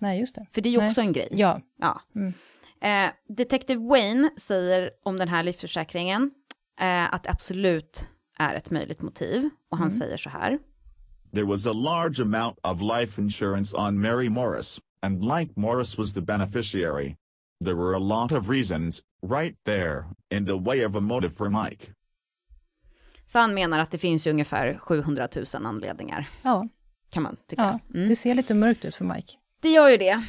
Nej, just det. För det är ju Nej. också en grej. Ja. Ja. Mm. Eh, Detective Wayne säger om den här livförsäkringen eh, att det absolut är ett möjligt motiv. Och han säger så här. There was a large amount of life insurance on Mary Morris, and like Morris was the beneficiary. There were a lot of reasons, right there, in the way of a motive for Mike. Så han menar att det finns ju ungefär 700 000 anledningar, Ja. kan man tycka. ja. Mm. Det ser lite mörkt ut för Mike. Det gör ju det.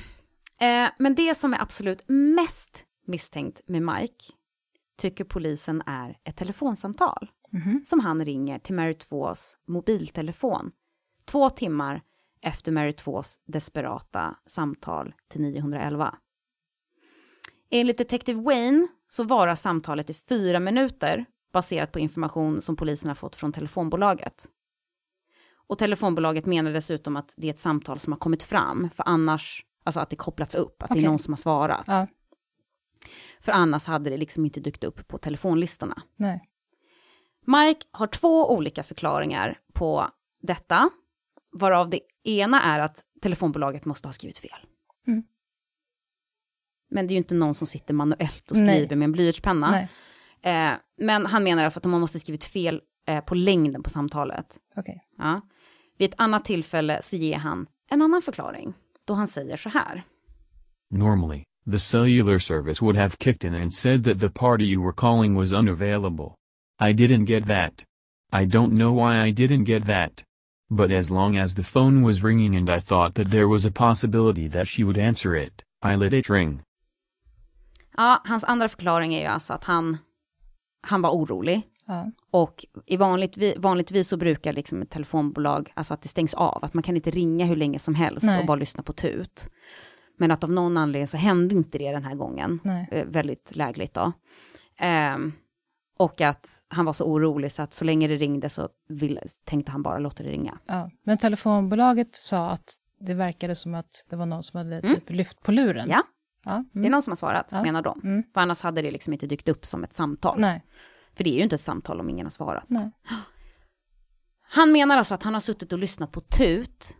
Eh, men det som är absolut mest misstänkt med Mike tycker polisen är ett telefonsamtal som han ringer till Mary 2s mobiltelefon två timmar efter Mary 2s desperata samtal till 911. Enligt Detective Wayne så varar samtalet i fyra minuter baserat på information som polisen har fått från telefonbolaget. Och telefonbolaget menar dessutom att det är ett samtal som har kommit fram, för annars, alltså att det kopplats upp, att det Okej. är någon som har svarat. Ja. För annars hade det liksom inte dykt upp på telefonlistorna. Nej. Mike har två olika förklaringar på detta. varav det ena är att telefonbolaget måste ha skrivit fel. Mm. Men det är ju inte någon som sitter manuellt och skriver Nej. med en blyertspenna. Eh, men han menar i alla fall att man måste skrivit fel eh, på längden på samtalet. okej. Ja. Vid ett annat tillfälle så ger han en annan förklaring. Då han säger så här. Normally, the cellular service would have kicked in and said that the party you were calling was unavailable. I didn't get that. I don't know why I didn't get that. But as long as the phone was ringing and I thought that there was a possibility that she would answer it, I let it ring. Ja, hans andra förklaring är ju alltså att han, han var orolig. Ja. Och i vanligt, vanligtvis så brukar liksom ett telefonbolag, alltså att det stängs av, att man kan inte ringa hur länge som helst Nej. och bara lyssna på tut. Men att av någon anledning så hände inte det den här gången. Eh, väldigt lägligt då. Ehm, och att han var så orolig så att så länge det ringde så ville, tänkte han bara låta det ringa. Ja. Men telefonbolaget sa att det verkade som att det var någon som hade typ lyft på luren. Mm. Ja, ja. det är Mm. någon som har svarat, Ja. menar de. Mm. För annars hade det liksom inte dykt upp som ett samtal. Nej. För det är ju inte ett samtal om ingen har svarat. Nej. Han menar alltså att han har suttit och lyssnat på tut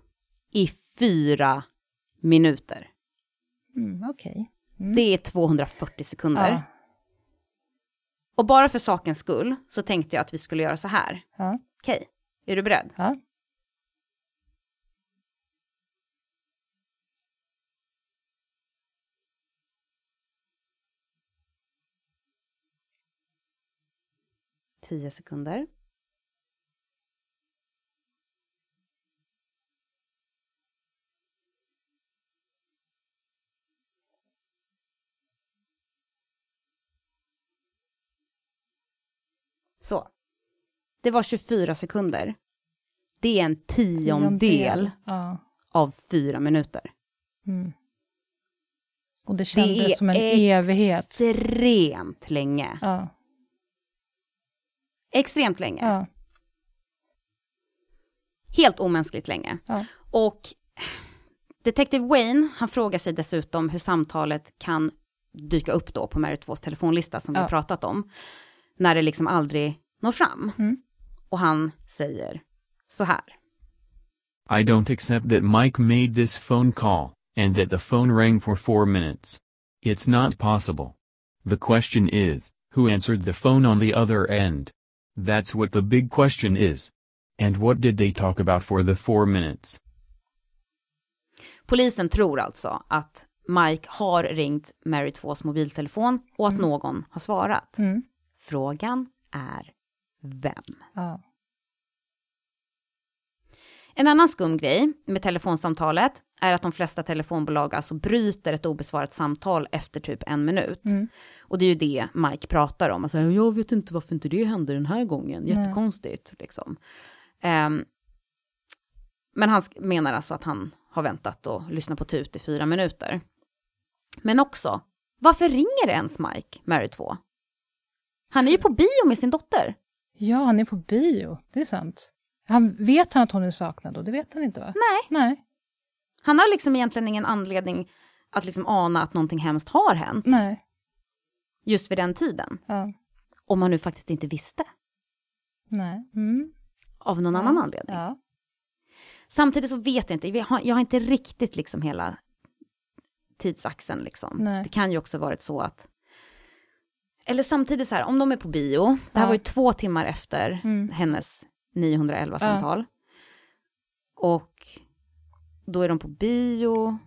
i fyra minuter. Mm, okej. Mm. Det är 240 sekunder. Ja. Och bara för sakens skull så tänkte jag att vi skulle göra så här. Ja. Okej, är du beredd? Ja. Tio sekunder. Så. Det var 24 sekunder. Det är en tiondel Ja. av fyra minuter. Mm. Och det Det kändes är som en evighet. extremt länge. Ja. Extremt länge. Ja. Helt omänskligt länge. Ja. Och Detective Wayne, han frågar sig dessutom hur samtalet kan dyka upp då på Mary 2s telefonlista som vi Ja. har pratat om. När det liksom aldrig når fram. Mm. Och han säger så här. I don't accept that Mike made this phone call, and that the phone rang for four minutes. It's not possible. The question is, who answered the phone on the other end? That's what the big question is. And what did they talk about for the four minutes? Polisen tror alltså att Mike har ringt Mary 2s mobiltelefon och att någon har svarat. Mm. Frågan är vem? Ja. En annan skum grej med telefonsamtalet är att de flesta telefonbolag alltså bryter ett obesvarat samtal efter typ en minut. Mm. Och det är ju det Mike pratar om. Alltså, jag vet inte varför inte det hände den här gången. Jättekonstigt. Liksom. Ehm, men han menar alltså att han har väntat och lyssnat på tut i fyra minuter. Men också, varför ringer ens Mike Mary 2? Han är ju på bio med sin dotter. ja, han är på bio. Det är sant. Han, vet han att hon är saknad då? Det vet han inte va? Nej. Nej. Han har liksom egentligen ingen anledning att liksom ana att någonting hemskt har hänt. Nej. Just vid den tiden. Ja. Om man nu faktiskt inte visste. Nej. Mm. Av någon annan anledning. Ja. Samtidigt så vet jag inte, jag har, jag har inte riktigt liksom hela tidsaxeln liksom. Nej. Det kan ju också varit så att, eller samtidigt så här, om de är på bio, det här Ja. var ju två timmar efter Mm. hennes 911 Ja. samtal. Och då är de på bio.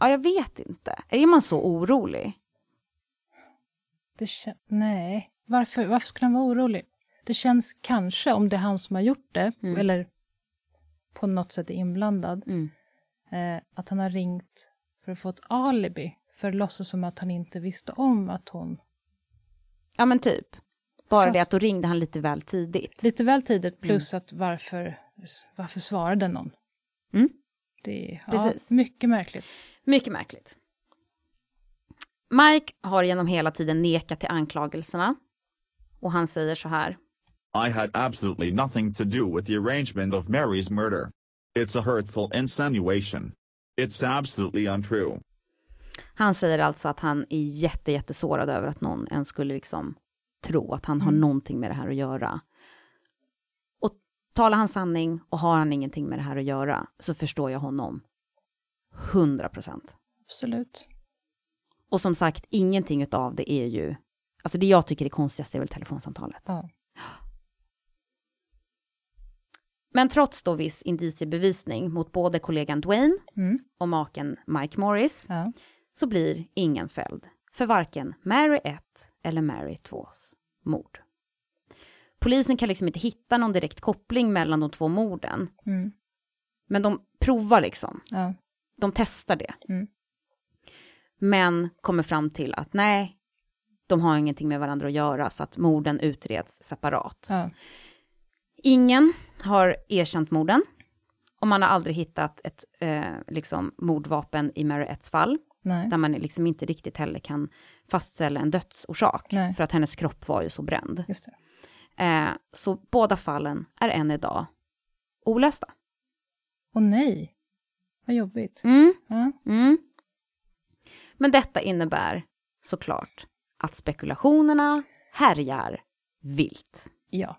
Ja, jag vet inte. Är man så orolig? Det kän- Nej. Varför, varför skulle han vara orolig? Det känns kanske, om det är han som har gjort det, Mm. eller på något sätt är inblandad, Mm. eh, att han har ringt för att få ett alibi, för att låtsas som att han inte visste om att hon... Ja, men typ. Bara det Fast- att då ringde han lite väl tidigt. Lite väl tidigt, plus att varför, varför svarade någon? Mm. Det är ja, mycket märkligt. Mycket märkligt. Mike har genom hela tiden nekat till anklagelserna. Och han säger så här. I had absolutely nothing to do with the arrangement of Mary's murder. It's a hurtful insinuation. It's absolutely untrue. Han säger alltså att han är jätte, jättesårad över att någon ens skulle liksom tro att han har någonting med det här att göra. Och talar han sanning och har han ingenting med det här att göra så förstår jag honom 100 procent. Absolut. Och som sagt, ingenting av det är ju... Alltså det jag tycker är konstigast är väl telefonsamtalet. Ja. Men trots då viss indiciebevisning mot både kollegan Dwayne Mm. och maken Mike Morris Ja. så blir ingen fälld för varken Mary 1 eller Mary 2s mord. Polisen kan liksom inte hitta någon direkt koppling mellan de två morden, Mm. men de provar liksom. De testar det. Men kommer fram till att nej, de har ingenting med varandra att göra, så att morden utreds separat. Ja. Ingen har erkänt morden. Och man har aldrig hittat ett eh, liksom, mordvapen i Mary Etts fall. Nej. Där man liksom inte riktigt heller kan fastställa en dödsorsak. Nej. För att hennes kropp var ju så bränd. Eh, så båda fallen är än idag olösta. Och nej. Vad jobbigt. Mm. Ja. Mm. Men detta innebär såklart att spekulationerna härjar vilt. Ja.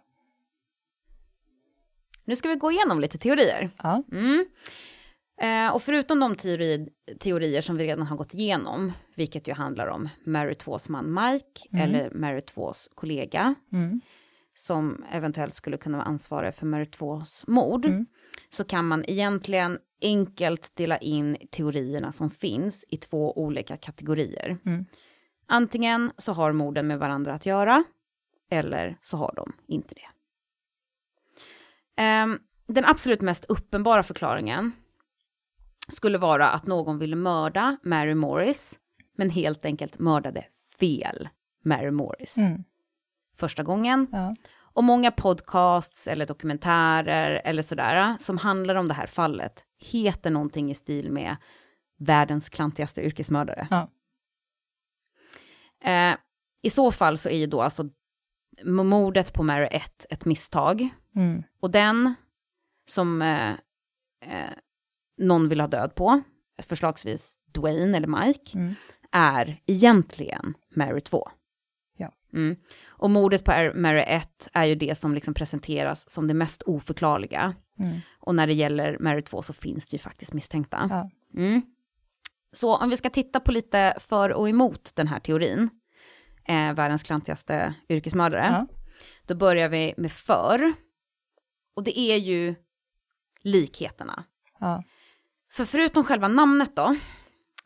Nu ska vi gå igenom lite teorier. Ja. Mm. Eh, och förutom de teori, teorier som vi redan har gått igenom, vilket ju handlar om Mary 2s man Mike Mm. eller Mary 2s kollega, Mm. som eventuellt skulle kunna vara ansvarig för Mary 2s mord, Mm. Så kan man egentligen enkelt dela in teorierna som finns i två olika kategorier. Mm. Antingen så har morden med varandra att göra, eller så har de inte det. Ehm, den absolut mest uppenbara förklaringen skulle vara att någon ville mörda Mary Morris, men helt enkelt mördade fel Mary Morris Mm. första gången. Ja. Och många podcasts eller dokumentärer eller sådär som handlar om det här fallet heter någonting i stil med världens klantigaste yrkesmördare. Ja. Eh, I så fall så är ju då alltså mordet på Mary 1 ett misstag. Mm. Och den som eh, eh, någon vill ha död på, förslagsvis Dwayne eller Mike, Mm. är egentligen Mary 2. Mm. Och mordet på Mary 1 är ju det som liksom presenteras som det mest oförklarliga. Mm. Och när det gäller Mary 2 så finns det ju faktiskt misstänkta. Ja. Mm. Så om vi ska titta på lite för och emot den här teorin, eh, världens klantigaste yrkesmördare, Ja. då börjar vi med för. Och det är ju likheterna. Ja. För förutom själva namnet då,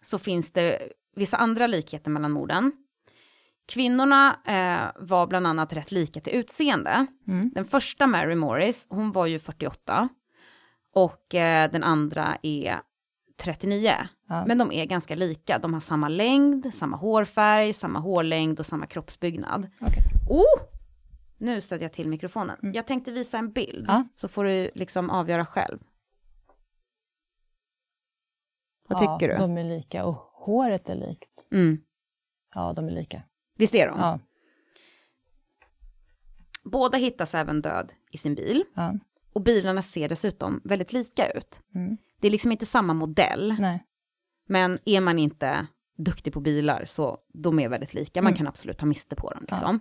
så finns det vissa andra likheter mellan morden. Kvinnorna eh, var bland annat rätt lika till utseende. Mm. Den första Mary Morris, hon var ju 48. Och eh, den andra är 39. Ja. Men de är ganska lika. De har samma längd, samma hårfärg, samma hårlängd och samma kroppsbyggnad. Okej. Oh! Nu stödde jag till mikrofonen. Jag tänkte visa en bild, Ja. så får du liksom avgöra själv. Vad ja, tycker du? De är lika och håret är likt. Mm. Ja, de är lika. Visst är de? Ja. Båda hittas även död i sin bil. Ja. Och bilarna ser dessutom väldigt lika ut. Mm. Det är liksom inte samma modell, Nej. men är man inte duktig på bilar så de är väldigt lika. Man Mm. kan absolut ta miste på dem. Liksom.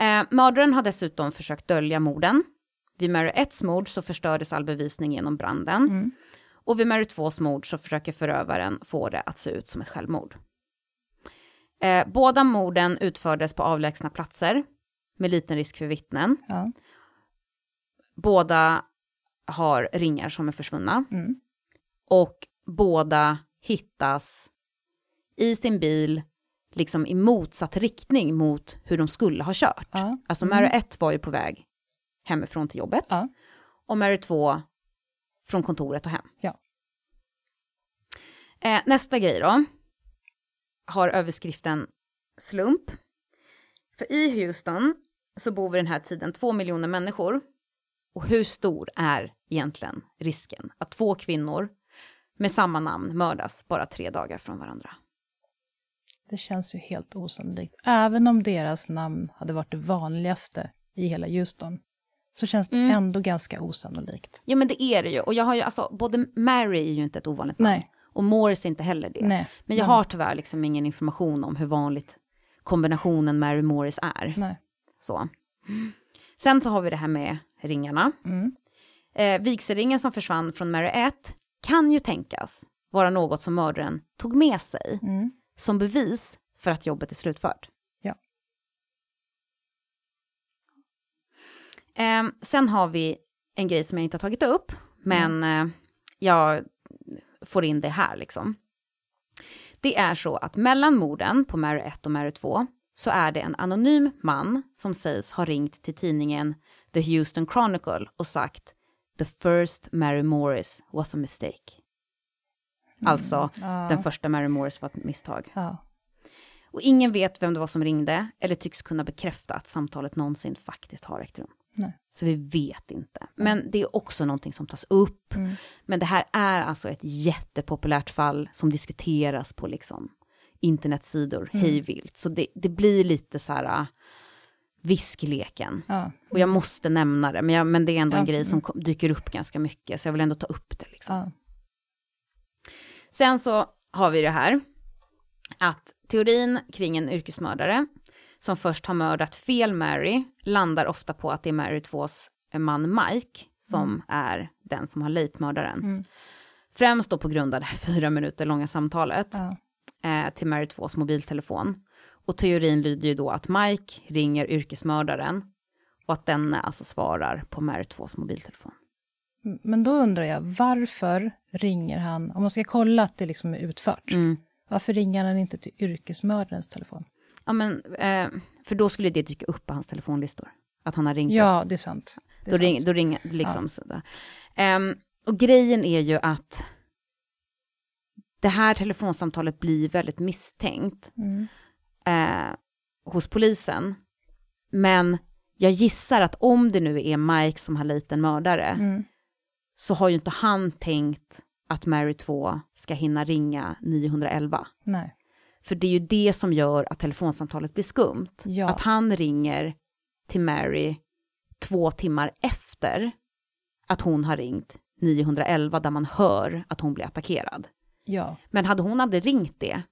Eh, mördaren har dessutom försökt dölja morden. Vid Mary 1 mord så förstördes all bevisning genom branden. Mm. Och vid Mary 2 mord så försöker förövaren få det att se ut som ett självmord. Eh, båda morden utfördes på avlägsna platser med liten risk för vittnen. Ja. Båda har ringar som är försvunna. Mm. Och båda hittas i sin bil, liksom i motsatt riktning mot hur de skulle ha kört. Ja. Alltså Mm. Mary 1 var ju på väg hemifrån till jobbet. Ja. Och Mary 2 från kontoret och hem. Ja. Eh, nästa grej då. Har överskriften slump. För i Houston så bor vid den här tiden två miljoner människor. Och hur stor är egentligen risken att två kvinnor med samma namn mördas bara tre dagar från varandra? Det känns ju helt osannolikt. Även om deras namn hade varit det vanligaste i hela Houston, så känns det Mm. ändå ganska osannolikt. Ja men det är det ju. Och jag har ju alltså, både Mary är ju inte ett ovanligt namn. Nej. Och Morris är inte heller det. Nej. Men jag har tyvärr liksom ingen information om hur vanligt kombinationen Mary Morris är. Nej. Så. Sen så har vi det här med ringarna. Mm. Eh, vigselringen som försvann från Mary 1 kan ju tänkas vara något som mördaren tog med sig Mm. som bevis för att jobbet är slutfört. Ja. Eh, sen har vi en grej som jag inte har tagit upp, men eh, jag får in det här liksom. Det är så att mellan morden på Mary 1 och Mary 2 så är det en anonym man som sägs ha ringt till tidningen The Houston Chronicle och sagt “The first Mary Morris was a mistake”. Alltså, Ja. den första Mary Morris var ett misstag. Ja. Och ingen vet vem det var som ringde eller tycks kunna bekräfta att samtalet någonsin faktiskt har ägt rum. Nej. Så vi vet inte. Men det är också någonting som tas upp. Mm. Men det här är alltså ett jättepopulärt fall som diskuteras på liksom internetsidor Mm. hejvilt. Så det, det blir lite så här äh, viskleken. Ja. Och jag måste nämna det, men, jag, men det är ändå Ja, en grej som mm. dyker upp ganska mycket, så jag vill ändå ta upp det. Liksom. Ja. Sen så har vi det här, att teorin kring en yrkesmördare som först har mördat fel Mary landar ofta på att det är Mary 2s man Mike som är den som har lejtmördaren. Mm. Främst då på grund av det här fyra minuter långa samtalet Ja. eh, till Mary 2s mobiltelefon. Och teorin lyder ju då att Mike ringer yrkesmördaren och att den alltså svarar på Mary 2s mobiltelefon. Men då undrar jag, varför ringer han, om man ska kolla att det liksom är utfört, Mm. varför ringer han inte till yrkesmördarens telefon? Ja men, eh, för då skulle det dyka upp på hans telefonlistor. Att han har ringt Ja, det är sant. Det är Då, ring, då ringer liksom sådär. Ehm, och grejen är ju att det här telefonsamtalet blir väldigt misstänkt Mm. eh, hos polisen. Men jag gissar att om det nu är Mike som har liten mördare Mm. så har ju inte han tänkt att Mary 2 ska hinna ringa 911. Nej. För det är ju det som gör att telefonsamtalet blir skumt. Ja. Att han ringer till Mary två timmar efter att hon har ringt 911 där man hör att hon blir attackerad. Ja. Men hade hon aldrig ringt det,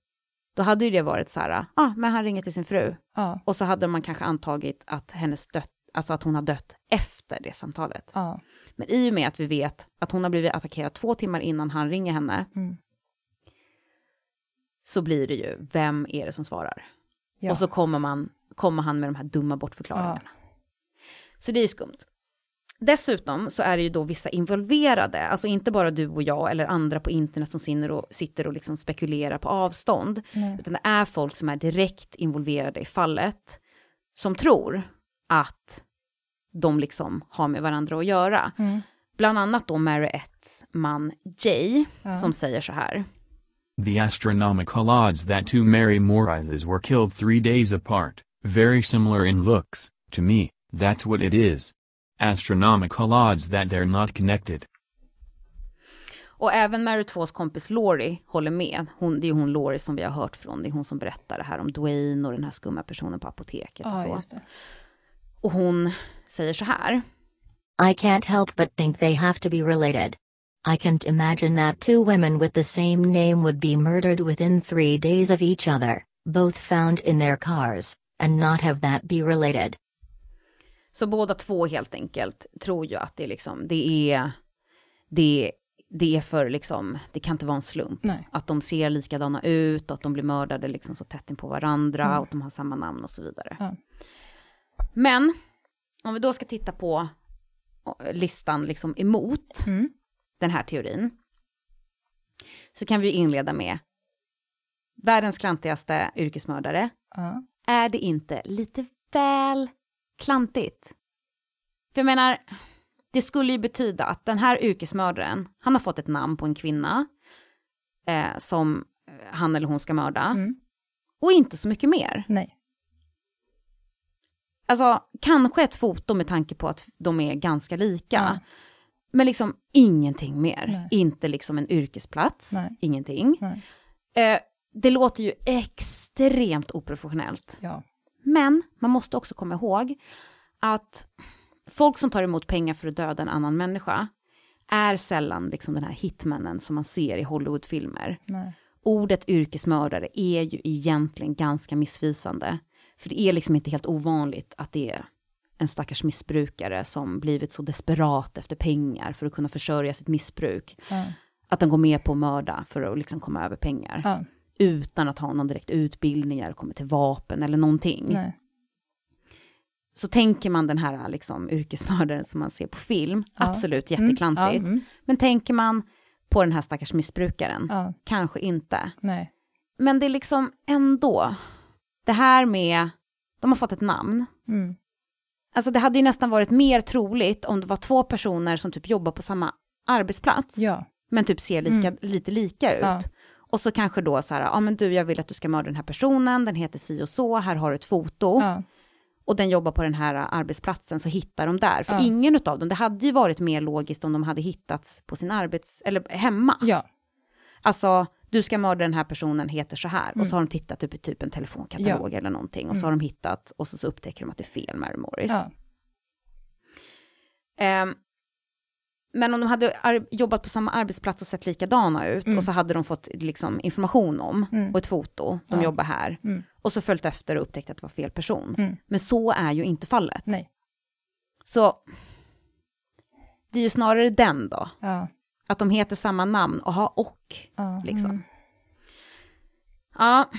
då hade ju det varit så här, ah, men han ringer till sin fru. Ja. Och så hade man kanske antagit att hennes dött, alltså att hon har dött efter det samtalet. Ja. Men i och med att vi vet att hon har blivit attackerad två timmar innan han ringer henne, Mm. Så blir det ju, vem är det som svarar? Ja. Och så kommer, man, kommer han med de här dumma bortförklaringarna. Så det är ju skumt. Dessutom så är det ju då vissa involverade, alltså inte bara du och jag eller andra på internet som sitter och, sitter och liksom spekulerar på avstånd, Nej. utan det är folk som är direkt involverade i fallet, som tror att de liksom har med varandra att göra. Mm. Bland annat då Mary 1 man Jay, Ja. som säger så här. The astronomical odds that two Mary Morrises were killed three days apart, very similar in looks, to me, that's what it is. Astronomical odds that they're not connected. Och även Mary 2s kompis Laurie håller med. Hon, det är hon Laurie som vi har hört från. Det är hon som berättar det här om Dwayne och den här skumma personen på apoteket och Ja, så. just det. Och hon säger så här. I can't help but think they have to be related. I can't imagine that two women with the same name would be murdered within three days of each other, both found in their cars, and not have that be related. Så båda två helt enkelt tror ju att det är liksom, det är, det, det är för liksom, det kan inte vara en slump. Nej. Att de ser likadana ut och att de blir mördade liksom så tätt in på varandra Mm. och att de har samma namn och så vidare. Ja. Men om vi då ska titta på eh, listan liksom emot Mm. Den här teorin. Så kan vi inleda med världens klantigaste yrkesmördare. Ja. Är det inte lite väl klantigt? För jag menar, det skulle ju betyda att den här yrkesmördaren, han har fått ett namn på en kvinna eh, som eh, han eller hon ska mörda. Mm. Och inte så mycket mer. Nej. Alltså, kanske ett foto med tanke på att de är ganska lika. Ja. Men liksom ingenting mer. Nej. Inte liksom en yrkesplats, Nej. ingenting. Nej. Eh, det låter ju extremt oprofessionellt. Ja. Men man måste också komma ihåg att folk som tar emot pengar för att döda en annan människa är sällan liksom den här hitmannen som man ser i Hollywoodfilmer. Ordet yrkesmördare är ju egentligen ganska missvisande. För det är liksom inte helt ovanligt att det är en stackars missbrukare som blivit så desperat efter pengar för att kunna försörja sitt missbruk. Ja. Att den går med på att mörda för att liksom komma över pengar. Ja. Utan att ha någon direkt utbildning eller komma till vapen eller någonting. Nej. Så tänker man den här liksom, yrkesmördaren som man ser på film, Ja. absolut Mm, jätteklantigt. Mm, Men tänker man på den här stackars missbrukaren, ja, kanske inte. nej. Men det är liksom ändå, det här med, de har fått ett namn. Mm. Alltså det hade ju nästan varit mer troligt om det var två personer som typ jobbar på samma arbetsplats, Ja, men typ ser lika, Mm. lite lika ut. Ja. Och så kanske då så här, ja men du jag vill att du ska mörda den här personen, den heter si och så, här har du ett foto. ja, Och den jobbar på den här arbetsplatsen, så hittar de där. För ingen av dem, det hade ju varit mer logiskt om de hade hittats på sin arbets, eller hemma. ja, Alltså, du ska mörda den här personen, heter så här. Och Mm. så har de tittat upp i typ en telefonkatalog eller någonting. Och så Mm. har de hittat, och så, så upptäcker de att det är fel Mary Morris. ja, Ehm, men om de hade jobbat på samma arbetsplats och sett likadana ut Mm. och så hade de fått liksom, information om Mm. och ett foto, de Ja. jobbar här. Mm. Och så följt efter och upptäckt att det var fel person. Mm. Men så är ju inte fallet. nej. Så det är ju snarare den då. Ja, Att de heter samma namn, och. ja, Liksom. mm, Ja.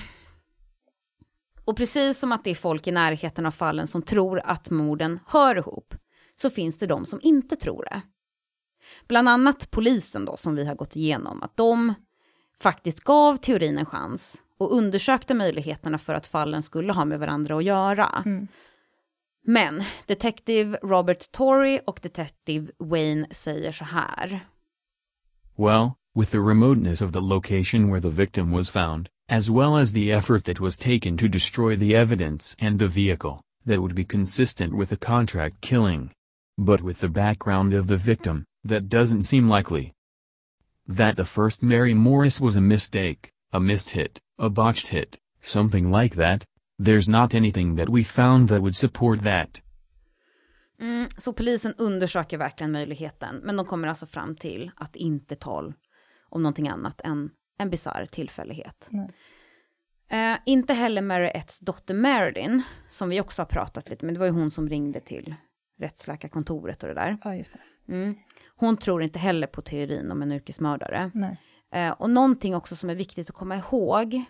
Och precis som att det är folk i närheten av fallen som tror att morden hör ihop, så finns det de som inte tror det. Bland annat polisen då, som vi har gått igenom, att de faktiskt gav teorin en chans och undersökte möjligheterna för att fallen skulle ha med varandra att göra. Mm. Men Detective Robert Torrey och Detective Wayne säger så här. Well, with the remoteness of the location where the victim was found, as well as the effort that was taken to destroy the evidence and the vehicle, that would be consistent with a contract killing. But with the background of the victim, that doesn't seem likely. That the first Mary Morris was a mistake, a missed hit, a botched hit, something like that, there's not anything that we found that would support that. Mm, så polisen undersöker verkligen möjligheten, men de kommer alltså fram till att inte tal om någonting annat än en bisarr tillfällighet. Nej. Eh, inte heller Mary Etts dotter Marilyn, som vi också har pratat lite med, det var ju hon som ringde till rättsläkarkontoret och det där. ja, just det. Mm. Hon tror inte heller på teorin om en yrkesmördare. Nej. Eh, och någonting också som är viktigt att komma ihåg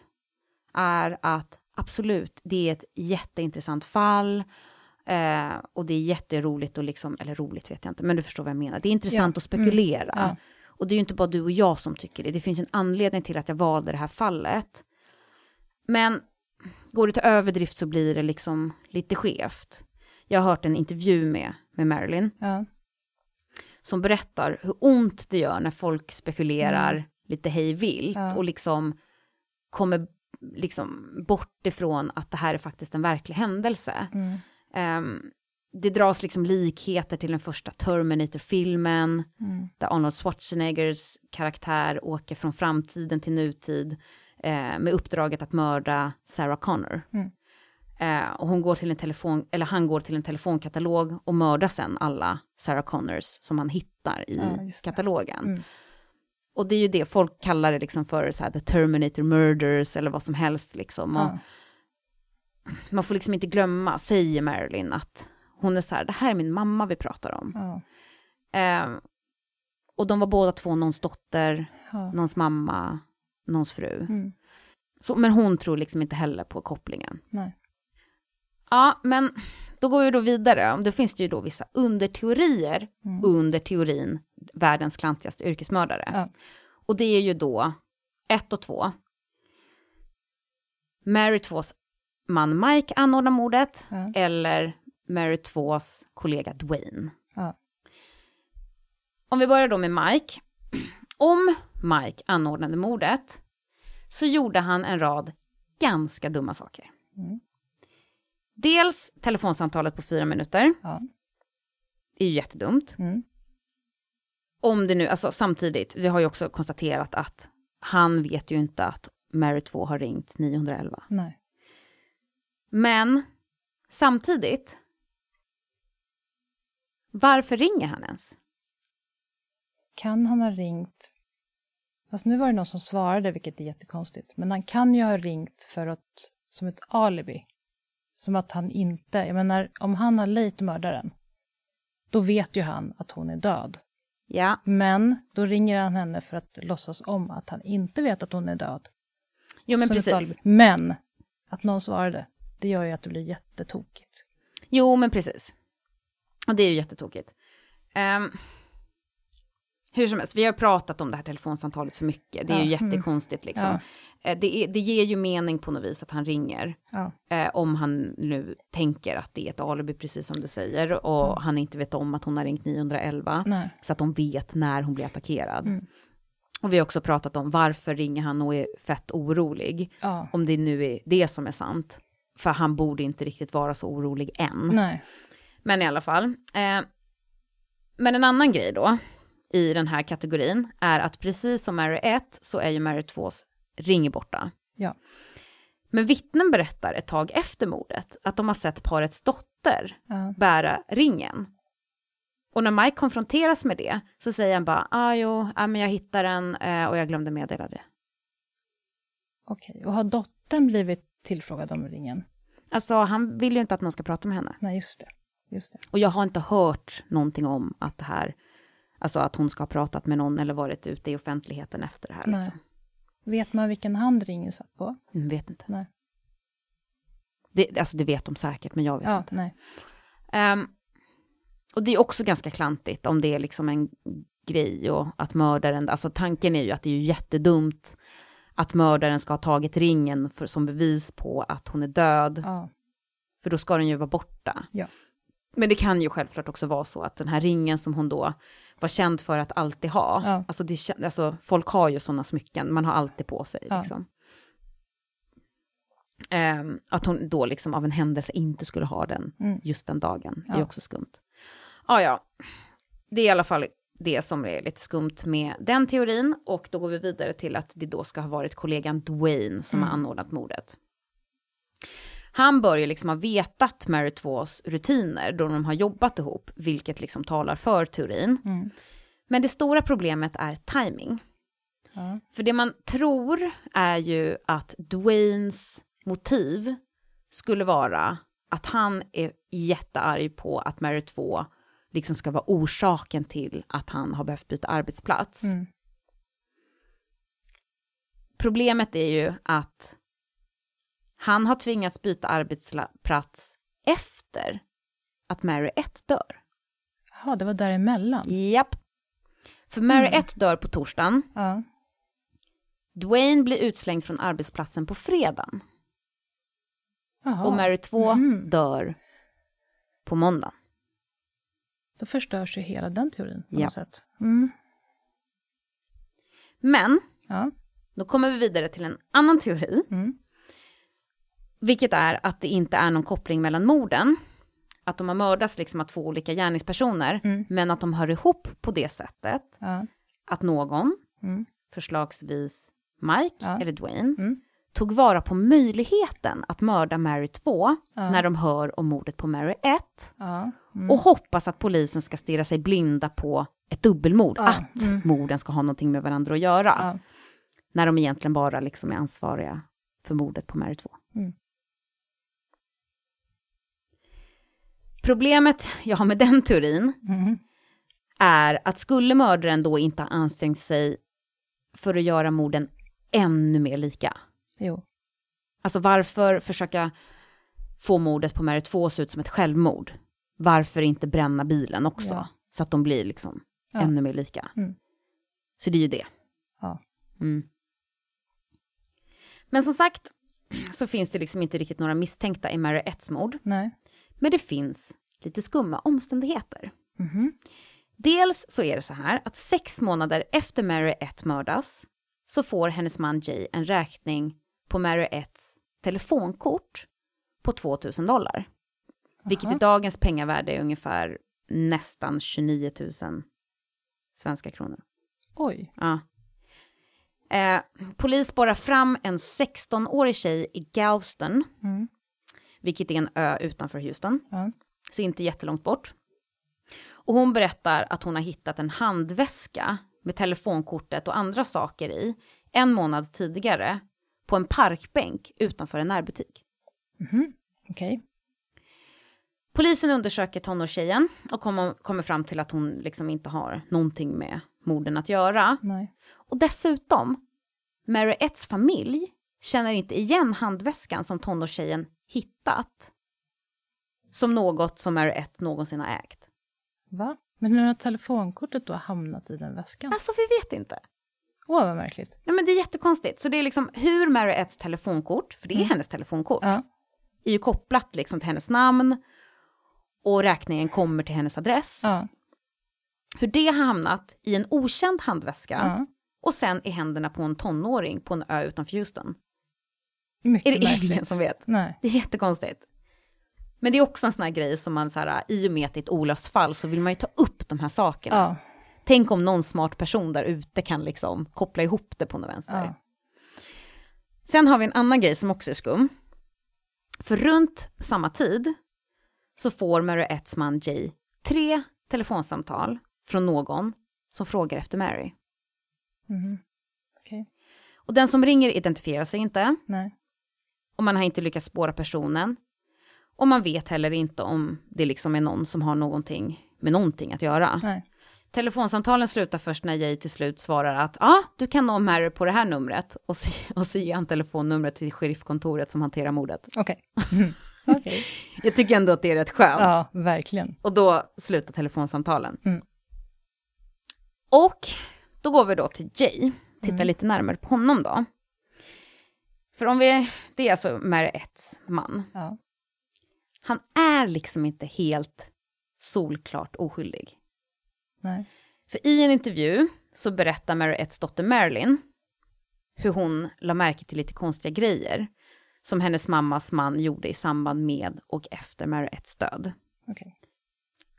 är att absolut, det är ett jätteintressant fall. Eh, och det är jätteroligt och liksom, eller roligt vet jag inte, men du förstår vad jag menar. Det är intressant Ja. att spekulera. Mm. Ja. Och det är ju inte bara du och jag som tycker det. Det finns en anledning till att jag valde det här fallet. Men går det till överdrift så blir det liksom lite skevt. Jag har hört en intervju med, med Marilyn Ja, som berättar hur ont det gör när folk spekulerar lite hej vilt Ja. och liksom kommer liksom bort ifrån att det här är faktiskt en verklig händelse. mm, Ehm, det dras liksom likheter till den första Terminator-filmen, mm, där Arnold Schwarzeneggers karaktär åker från framtiden till nutid eh, med uppdraget att mörda Sarah Connor. Mm. Eh, och hon går till en telefon, eller han går till en telefonkatalog och mördar sen alla Sarah Connors som han hittar i Ja, katalogen. Mm. Och det är ju det folk kallar det liksom för så här, the Terminator Murders eller vad som helst liksom. Och ja, Man får liksom inte glömma, säger Marilyn, att hon är så här, det här är min mamma vi pratar om. ja, Eh, och de var båda två någons dotter, ja. någons mamma, någons fru. Mm, Så, men hon tror liksom inte heller på kopplingen. nej. Ja, men då går vi då vidare. Då finns det ju då vissa underteorier Mm. under teorin världens klantigaste yrkesmördare. Ja. Och det är ju då ett och två. Mary 2s man Mike anordnar mordet Ja. eller Mary 2s kollega Dwayne. Ja. Om vi börjar då med Mike. Om Mike anordnade mordet så gjorde han en rad ganska dumma saker. Mm. Dels telefonsamtalet på fyra minuter. Ja. Det är ju jättedumt. Mm. Om det nu, alltså samtidigt, vi har ju också konstaterat att han vet ju inte att Mary 2 har ringt 911. Nej. Men samtidigt, varför ringer han ens? Kan han ha ringt? Fast nu var det någon som svarade, vilket är jättekonstigt. Men han kan ju ha ringt för att, som ett alibi. Som att han inte, jag menar om han har lejt mördaren, då vet ju han att hon är död. Ja, Men då ringer han henne för att låtsas om att han inte vet att hon är död. jo men Som precis. Men att någon svarade, det gör ju att det blir jättetokigt. Jo, men precis. Och det är ju jättetokigt. Ehm, hur som helst, vi har pratat om det här telefonsamtalet så mycket. Det är ju Ja, mm. jättekonstigt liksom. Ja. Eh, Det, är, det ger ju mening på något vis att han ringer. Ja. Eh, om han nu tänker att det är ett alibi, precis som du säger. Och han inte vet om att hon har ringt 911. Nej. Så att de vet när hon blir attackerad. Mm. Och vi har också pratat om varför ringer han och är fett orolig. Om det nu är det som är sant. För han borde inte riktigt vara så orolig än. Nej. Men i alla fall. Eh, men en annan grej då, i den här kategorin, är att precis som Mary 1 så är ju Mary 2s ring borta. Ja. Men vittnen berättar ett tag efter mordet att de har sett parets dotter Ja. bära ringen. Och när Mike konfronteras med det så säger han bara, ah, jo, ah, men jag hittade den eh, och jag glömde meddela det. Okej. Och har dottern blivit tillfrågad om ringen? Alltså han vill ju inte att någon ska prata med henne. Nej, just det. Just det. Och jag har inte hört någonting om att det här, alltså att hon ska ha pratat med någon eller varit ute i offentligheten efter det här. Nej. Liksom. Vet man vilken hand ringen satt på? Mm, vet inte. Nej. Det, alltså det vet de säkert, men jag vet Ja, inte. nej. Ehm, och det är också ganska klantigt om det är liksom en grej och att mördaren, alltså tanken är ju att det är jättedumt att mördaren ska ha tagit ringen för, som bevis på att hon är död, Ja. för då ska den ju vara borta. Ja. Men det kan ju självklart också vara så att den här ringen som hon då var känd för att alltid ha, Ja. alltså, det, alltså folk har ju sådana smycken, man har alltid på sig Ja. liksom. Ehm, att hon då liksom av en händelse inte skulle ha den Mm. just den dagen, det är Ja. också skumt. Ja, ja, det är i alla fall det som är lite skumt med den teorin och då går vi vidare till att det då ska ha varit kollegan Dwayne som har anordnat mordet. Han bör ju liksom ha vetat Mary 2s rutiner då de har jobbat ihop, vilket liksom talar för teorin. Mm. Men det stora problemet är timing. Ja. För det man tror är ju att Dwaynes motiv skulle vara att han är jättearg på att Mary 2 liksom ska vara orsaken till att han har behövt byta arbetsplats. Mm. Problemet är ju att han har tvingats byta arbetsplats efter att Mary 1 dör. Jaha, det var däremellan. Japp. För Mary Mm. 1 dör på torsdagen. Ja. Dwayne blir utslängd från arbetsplatsen på fredagen. Jaha. Och Mary 2 Mhm. dör på måndag. Då förstörs ju hela den teorin på Ja. något sätt. Mm. Men, Ja. då kommer vi vidare till en annan teori. Mm. Vilket är att det inte är någon koppling mellan morden. Att de har mördats liksom av två olika gärningspersoner. Mm. Men att de hör ihop på det sättet. Ja. Att någon, Mm. förslagsvis Mike eller Dwayne, Mm. Tog vara på möjligheten att mörda Mary 2 Ja. när de hör om mordet på Mary 1. Ja. Mm. Och hoppas att polisen ska stirra sig blinda på ett dubbelmord, Ja, att mm. morden ska ha någonting med varandra att göra. När de egentligen bara liksom är ansvariga för mordet på Mary 2. Mm. Problemet jag har med den teorin Mm. är att skulle mördaren då inte ha ansträngt sig för att göra morden ännu mer lika? Jo. Alltså varför försöka få mordet på Mary 2 att se ut som ett självmord? Varför inte bränna bilen också? Ja. Så att de blir liksom Ja. ännu mer lika. Mm. Så det är ju det. Ja. Mm. Men som sagt så finns det liksom inte riktigt några misstänkta i Mary 1 mord. Nej. Men det finns lite skumma omständigheter. Mhm. Dels så är det så här att sex månader efter Mary 1 mördas så får hennes man Jay en räkning på Mary 1s telefonkort på 2000 dollar. Vilket Aha. i dagens pengavärde är ungefär nästan 29 000 svenska kronor. Oj. Ja. Eh, polis spårar fram en 16-årig tjej i Galveston, Mm. vilket är en ö utanför Houston, Ja. så inte jättelångt bort. Och hon berättar att hon har hittat en handväska med telefonkortet och andra saker i en månad tidigare på en parkbänk utanför en närbutik. Mhm. Okej. Polisen undersöker tonårstjejen och kommer, kommer fram till att hon liksom inte har någonting med morden att göra. Nej. Och dessutom, Mary Etts familj känner inte igen handväskan som tonårstjejen hittat som något som Mary Ett någonsin har ägt. Va? Men hur har telefonkortet då hamnat i den väskan? Alltså, vi vet inte. Åh, vad märkligt. Nej, men det är jättekonstigt. Så det är liksom hur Mary Etts telefonkort, för det är Mm. hennes telefonkort, Ja. är ju kopplat liksom till hennes namn och räkningen kommer till hennes adress. Ja. Hur det har hamnat i en okänd handväska ja. och sen i händerna på en tonåring på en ö utanför Houston. Mycket Är det märkligt. ingen som vet? Nej. Det är jättekonstigt. Men det är också en sån här grej som man så här, i och med att det är ett olöst fall så vill man ju ta upp de här sakerna. Tänk om någon smart person där ute kan liksom koppla ihop det på något vänster. Ja. Sen har vi en annan grej som också är skum. För runt samma tid så får Mary Etts man Jay tre telefonsamtal från någon som frågar efter Mary. Mhm. Okej. Och den som ringer identifierar sig inte Nej. och man har inte lyckats spåra personen. Och man vet heller inte om det liksom är någon som har någonting med någonting att göra. Nej. Telefonsamtalen slutar först när Jay till slut svarar att ja, ah, du kan nå Mary på det här numret. Och så, och så ger han telefonnumret till sheriffkontoret som hanterar mordet. Okej. Mm. Okej. Jag tycker ändå att det är rätt skönt. Ja, verkligen. Och då slutar telefonsamtalen. Mm. Och då går vi då till Jay, tittar Mm. lite närmare på honom då. För om vi, det är alltså Mary Etts man. Ja. Han är liksom inte helt solklart oskyldig. Nej. För i en intervju så berättar Mary Etts dotter Marilyn hur hon la märke till lite konstiga grejer som hennes mammas man gjorde i samband med och efter Mary Etts död. Okej.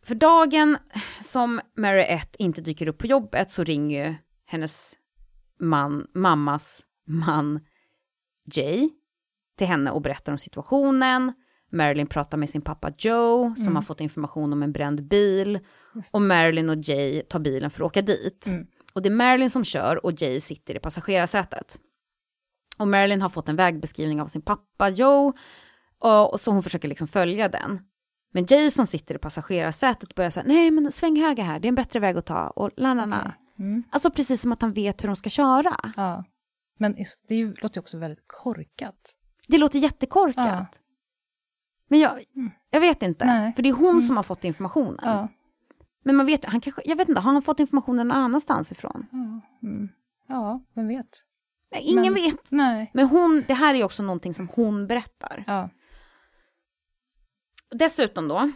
För dagen som Mary Ett inte dyker upp på jobbet så ringer ju hennes man, mammas man Jay till henne och berättar om situationen. Marilyn pratar med sin pappa Joe som har fått information om en bränd bil. Och Marilyn och Jay tar bilen för att åka dit. Mm. Och det är Marilyn som kör och Jay sitter i passagerarsätet. Och Marilyn har fått en vägbeskrivning av sin pappa Joe. Och, och så hon försöker liksom följa den. Men Jay som sitter i passagerarsätet börjar säga, nej men sväng höger här, det är en bättre väg att ta. Och la, la. Mm. Alltså precis som att han vet hur de ska köra. Ja. Men det låter ju också väldigt korkat. Det låter jättekorkat. Ja. Men jag, Mm. jag vet inte, Nej. för det är hon Mm. som har fått informationen. Ja. Men man vet han kanske, jag vet inte, har han fått informationen någon annanstans ifrån? Ja, mm. ja vem vet? Nej, ingen Men- vet. Nej. Men hon, det här är också någonting som hon berättar. Ja. Dessutom då,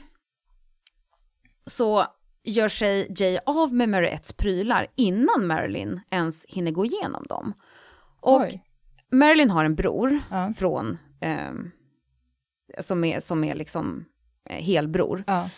så gör sig Jay av med Mary Etts prylar innan Marilyn ens hinner gå igenom dem. Och Oj. Marilyn har en bror Ja. från, ehm, som, är, som är liksom eh, helbror. Ja.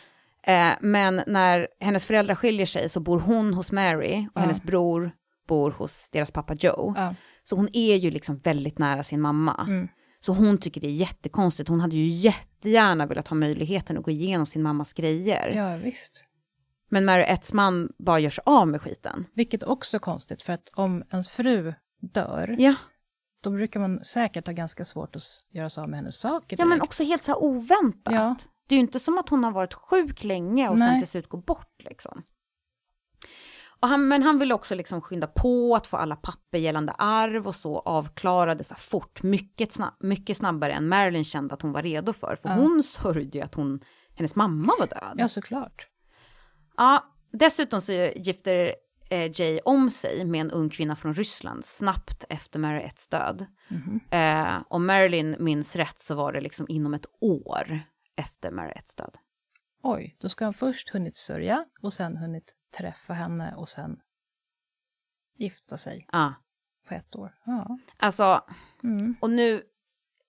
Eh, men när hennes föräldrar skiljer sig så bor hon hos Mary och Ja. hennes bror bor hos deras pappa Joe. Ja. Så hon är ju liksom väldigt nära sin mamma. Mm. Så hon tycker det är jättekonstigt. Hon hade ju jättegärna velat ha möjligheten att gå igenom sin mammas grejer. ja, visst. Men Mary Etts man bara gör sig av med skiten. Vilket också är konstigt, för att om ens fru dör, Ja, då brukar man säkert ha ganska svårt att göra sig av med hennes saker ja men också helt så här oväntat. Ja. Det är ju inte som att hon har varit sjuk länge och sen Nej. till slut går bort liksom. Och han, men han vill också liksom skynda på att få alla papper gällande arv och så avklarade så fort, mycket, snabb, mycket snabbare än Marilyn kände att hon var redo för. För Ja. hon sörjde ju att hon, hennes mamma var död. Ja, såklart. Ja, dessutom så gifter eh, Jay om sig med en ung kvinna från Ryssland snabbt efter Mary Etts död. Mhm. Eh, om Marilyn minns rätt så var det liksom inom ett år efter Mary Etts död. Oj, då ska han först hunnit sörja och sen hunnit träffa henne och sen gifta sig Ja, på ett år. Ja. alltså, Mm. och nu,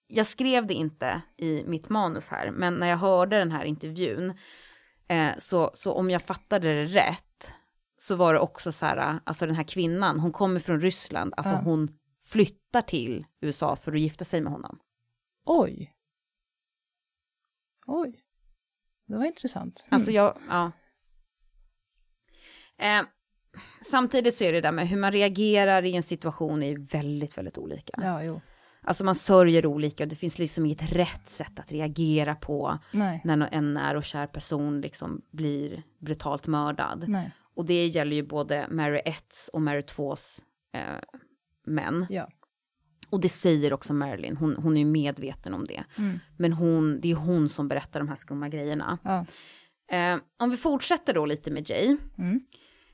jag skrev det inte i mitt manus här, men när jag hörde den här intervjun, eh, så, så om jag fattade det rätt, så var det också så här, alltså den här kvinnan, hon kommer från Ryssland, alltså Ja. hon flyttar till USA för att gifta sig med honom. Oj. Oj. Det var intressant. Alltså Mm. jag, ja. Eh, samtidigt så är det där med hur man reagerar i en situation är väldigt, väldigt olika. Ja, jo. Alltså man sörjer olika det finns liksom inget rätt sätt att reagera på Nej. när en när och kär person liksom blir brutalt mördad. Nej. Och det gäller ju både Mary 1 och Mary 2s eh, män. Ja. Och det säger också Marilyn, hon, hon är ju medveten om det. Mm. Men hon, det är hon som berättar de här skumma grejerna. Ja. Eh, om vi fortsätter då lite med Jay. Mm.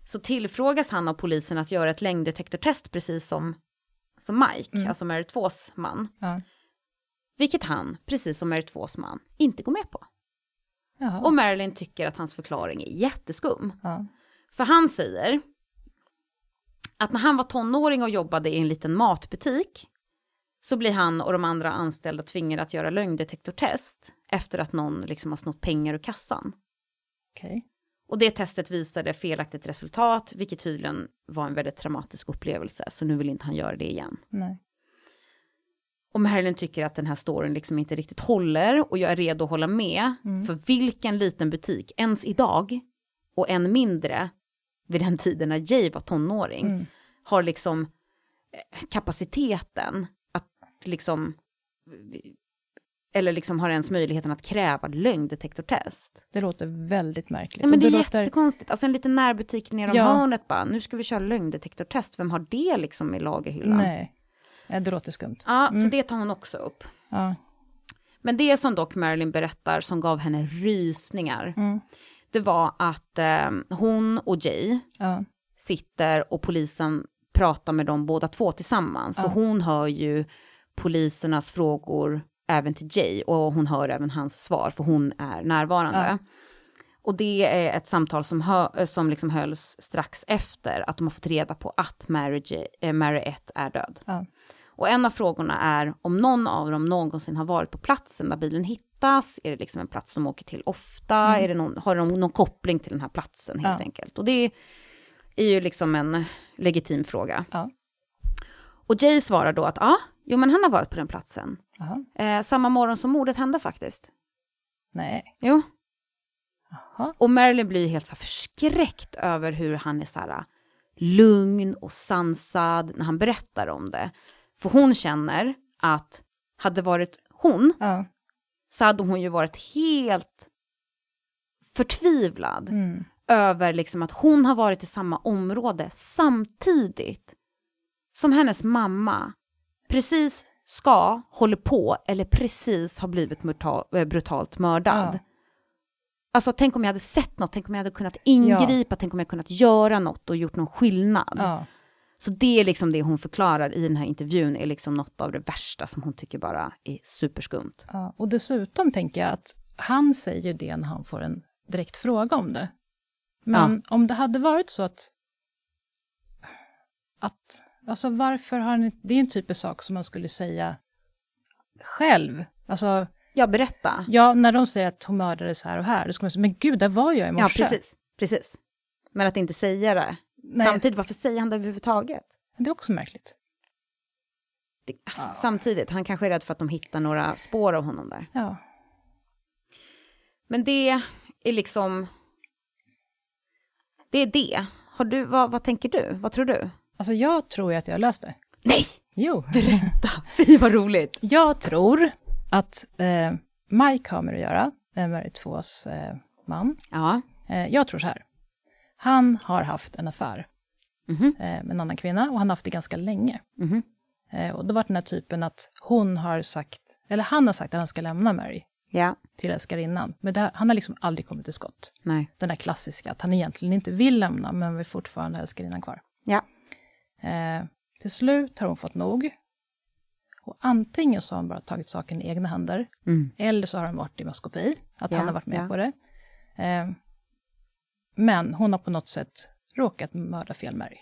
Så tillfrågas han av polisen att göra ett längddetektortest precis som, som Mike, Mm. alltså Mary 2s man. Ja. Vilket han, precis som Mary 2s man, inte går med på. Jaha. Och Marilyn tycker att hans förklaring är jätteskum. ja. För han säger att när han var tonåring och jobbade i en liten matbutik så blir han och de andra anställda tvingade att göra lögndetektortest efter att någon liksom har snott pengar ur kassan. Okej. Och det testet visade felaktigt resultat, vilket tydligen var en väldigt traumatisk upplevelse, så nu vill inte han göra det igen. Nej. Och Marilyn tycker att den här storyn liksom inte riktigt håller och jag är redo att hålla med. För vilken liten butik, ens idag och än mindre vid den tiden när Jay var tonåring, Mm. har liksom eh, kapaciteten att liksom, eller liksom har ens möjligheten att kräva lögndetektortest. Det låter väldigt märkligt. Ja, men Och det är låter... jättekonstigt. Alltså en liten närbutik nere om Ja. hörnet bara, nu ska vi köra lögndetektortest, vem har det liksom i lagerhyllan? Nej. Nej, det låter skumt. Ja, Mm. så det tar hon också upp. Ja. Men det som dock Marilyn berättar som gav henne rysningar, Mm. Det var att eh, hon och Jay Ja. sitter och polisen pratar med dem båda två tillsammans. Så Ja. hon hör ju polisernas frågor även till Jay och hon hör även hans svar för hon är närvarande. Ja. Och det är ett samtal som, hö- som liksom hölls strax efter att de har fått reda på att Mary, J- eh, Mary 1 är död. Och en av frågorna är om någon av dem någonsin har varit på platsen där bilen hittas. Är det liksom en plats de åker till ofta? Är det någon, har de någon koppling till den här platsen helt Ja. enkelt? Och det är ju liksom en legitim fråga. Ja. Och Jay svarar då att ja, jo men han har varit på den platsen. Eh, samma morgon som mordet hände faktiskt. Nej. Jo. Jaha. Och Marilyn blir ju helt så förskräckt över hur han är så här lugn och sansad när han berättar om det. För hon känner att hade varit hon Ja. Så hade hon ju varit helt förtvivlad Mm. över liksom att hon har varit i samma område samtidigt som hennes mamma precis ska, håller på eller precis har blivit eh, brutalt mördad. Ja. Alltså tänk om jag hade sett något, tänk om jag hade kunnat ingripa, tänk om jag kunnat göra något och gjort någon skillnad. Ja. Så det är liksom det hon förklarar i den här intervjun är liksom något av det värsta som hon tycker bara är superskumt. Ja, och dessutom tänker jag att han säger det när han får en direkt fråga om det. Men om det hade varit så att... att alltså varför har ni... Det är en typisk sak som man skulle säga själv. Alltså, Ja, berätta. ja, när de säger att hon mördades här och här, då ska man säga, men gud, där var jag i Ja, morse. precis. precis. Men att inte säga det. Nej, Samtidigt, varför säger han det överhuvudtaget? det är också märkligt. Det, alltså, Samtidigt, han kanske är rädd för att de hittar några spår av honom där. Ja. Men det är liksom... Det är det. Har du, vad, vad tänker du? Vad tror du? Alltså jag tror ju att jag har löst det. Nej! Jo. Berätta! Fy vad roligt! Jag tror att eh, Mike har med att göra, eh, Mary Tvås eh, man. Ja. Eh, jag tror så här. Han har haft en affär Mhm. eh, med en annan kvinna och han har haft det ganska länge. Mhm. Eh, och då var den här typen att hon har sagt, eller han har sagt att han ska lämna Mary Ja. till älskarinnan. Men här- han har liksom aldrig kommit till skott. Nej. Den där klassiska, att han egentligen inte vill lämna men vill fortfarande älskarinnan kvar. Ja. Eh, till slut har hon fått nog. Och antingen så har hon bara tagit saken i egna händer, Mm. eller så har han varit i maskopi, att Ja, han har varit med ja. på det. Eh, men hon har på något sätt råkat mörda fel Mary.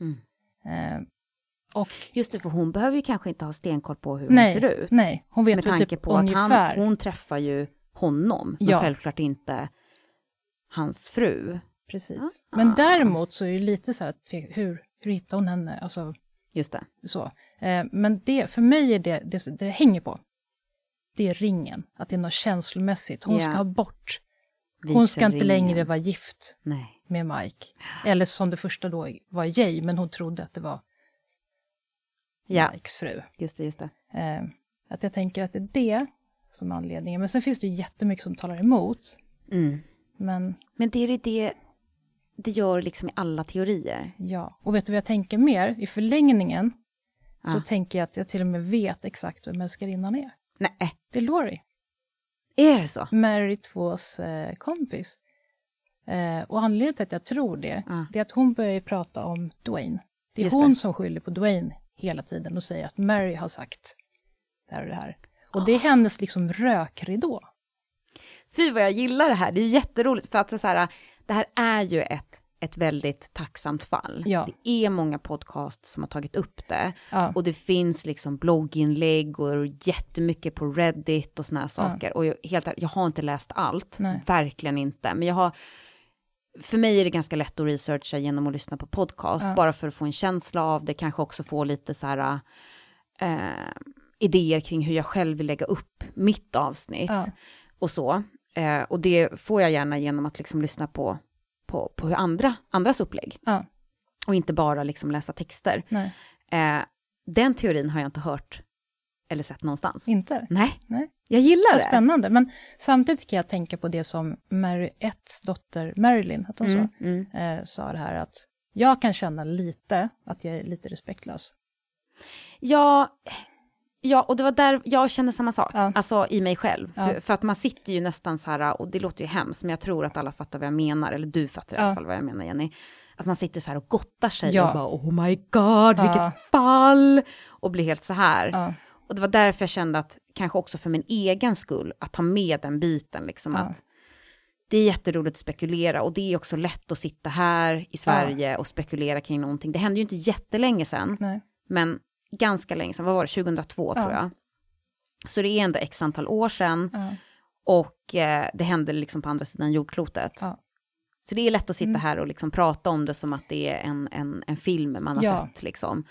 Mm. Eh, och Just det, för hon behöver ju kanske inte ha stenkoll på hur nej, hon ser ut. nej, hon vet Med väl tanke typ på att ungefär. han, hon träffar ju honom, men Ja. självklart inte hans fru. Precis. Ah. Men däremot så är det lite så här, att hur, hur hittar hon henne? Alltså, Just det. så. Eh, men det, för mig är det, det, det hänger på. Det är ringen, att det är något känslomässigt. Hon Ja. ska ha bort. Hon ska inte längre vara gift Nej. med Mike. Eller som det första då var Jay, men hon trodde att det var Ja, Mikes fru. just det, just det. Eh, att jag tänker att det är det som är anledningen. Men sen finns det ju jättemycket som talar emot. Mm. Men Men det är det det gör liksom i alla teorier. ja, och vet du vad jag tänker mer? I förlängningen så Ja. tänker jag att jag till och med vet exakt vem älskarinnan är. Nej, Det är Laurie, är det så? Mary 2s eh, kompis. Eh, och anledningen till att jag tror det, Ja. det är att hon börjar ju prata om Dwayne. Det är Just hon det. som skyller på Dwayne hela tiden och säger att Mary har sagt det här och det här. Och det är hennes liksom rökridå. Fy vad jag gillar det här, det är ju jätteroligt för att så här, det här är ju ett, ett väldigt tacksamt fall. Ja. Det är många podcast som har tagit upp det Ja. och det finns liksom blogginlägg och jättemycket på Reddit och såna här saker. Och jag, helt jag har inte läst allt, Nej. verkligen inte, men jag har för mig är det ganska lätt att researcha genom att lyssna på podcast, Ja. bara för att få en känsla av det, kanske också få lite så här eh, idéer kring hur jag själv vill lägga upp mitt avsnitt Ja. och så. Eh, och det får jag gärna genom att liksom lyssna på, på, på andra, andras upplägg. Ja. Och inte bara liksom läsa texter. Eh, den teorin har jag inte hört eller sett någonstans. inte. Nej, Nej. jag gillar Vad det. spännande. Men samtidigt kan jag tänka på det som Mary 1s dotter Marilyn, att hon Mm, sa, mm. eh, sa det här att jag kan känna lite att jag är lite respektlös. Ja, ja, och det var där jag kände samma sak, Ja. alltså i mig själv. Ja. För, för att man sitter ju nästan så här, och det låter ju hemskt, men jag tror att alla fattar vad jag menar, eller du fattar i Ja. alla fall vad jag menar Jenny. Att man sitter så här och gottar sig Ja. och bara oh my god, vilket fall! Och blir helt så här. Och det var därför jag kände att, kanske också för min egen skull, att ta med den biten, liksom att det är jätteroligt att spekulera och det är också lätt att sitta här i Sverige och spekulera kring någonting. Det hände ju inte jättelänge sedan, nej. men ganska länge sedan, vad var det, 2002 Ja. tror jag. Så det är ändå x antal år sedan Ja, och eh, det hände liksom på andra sidan jordklotet. Ja. Så det är lätt att sitta Mm. här och liksom prata om det som att det är en, en, en film man har sett. Liksom.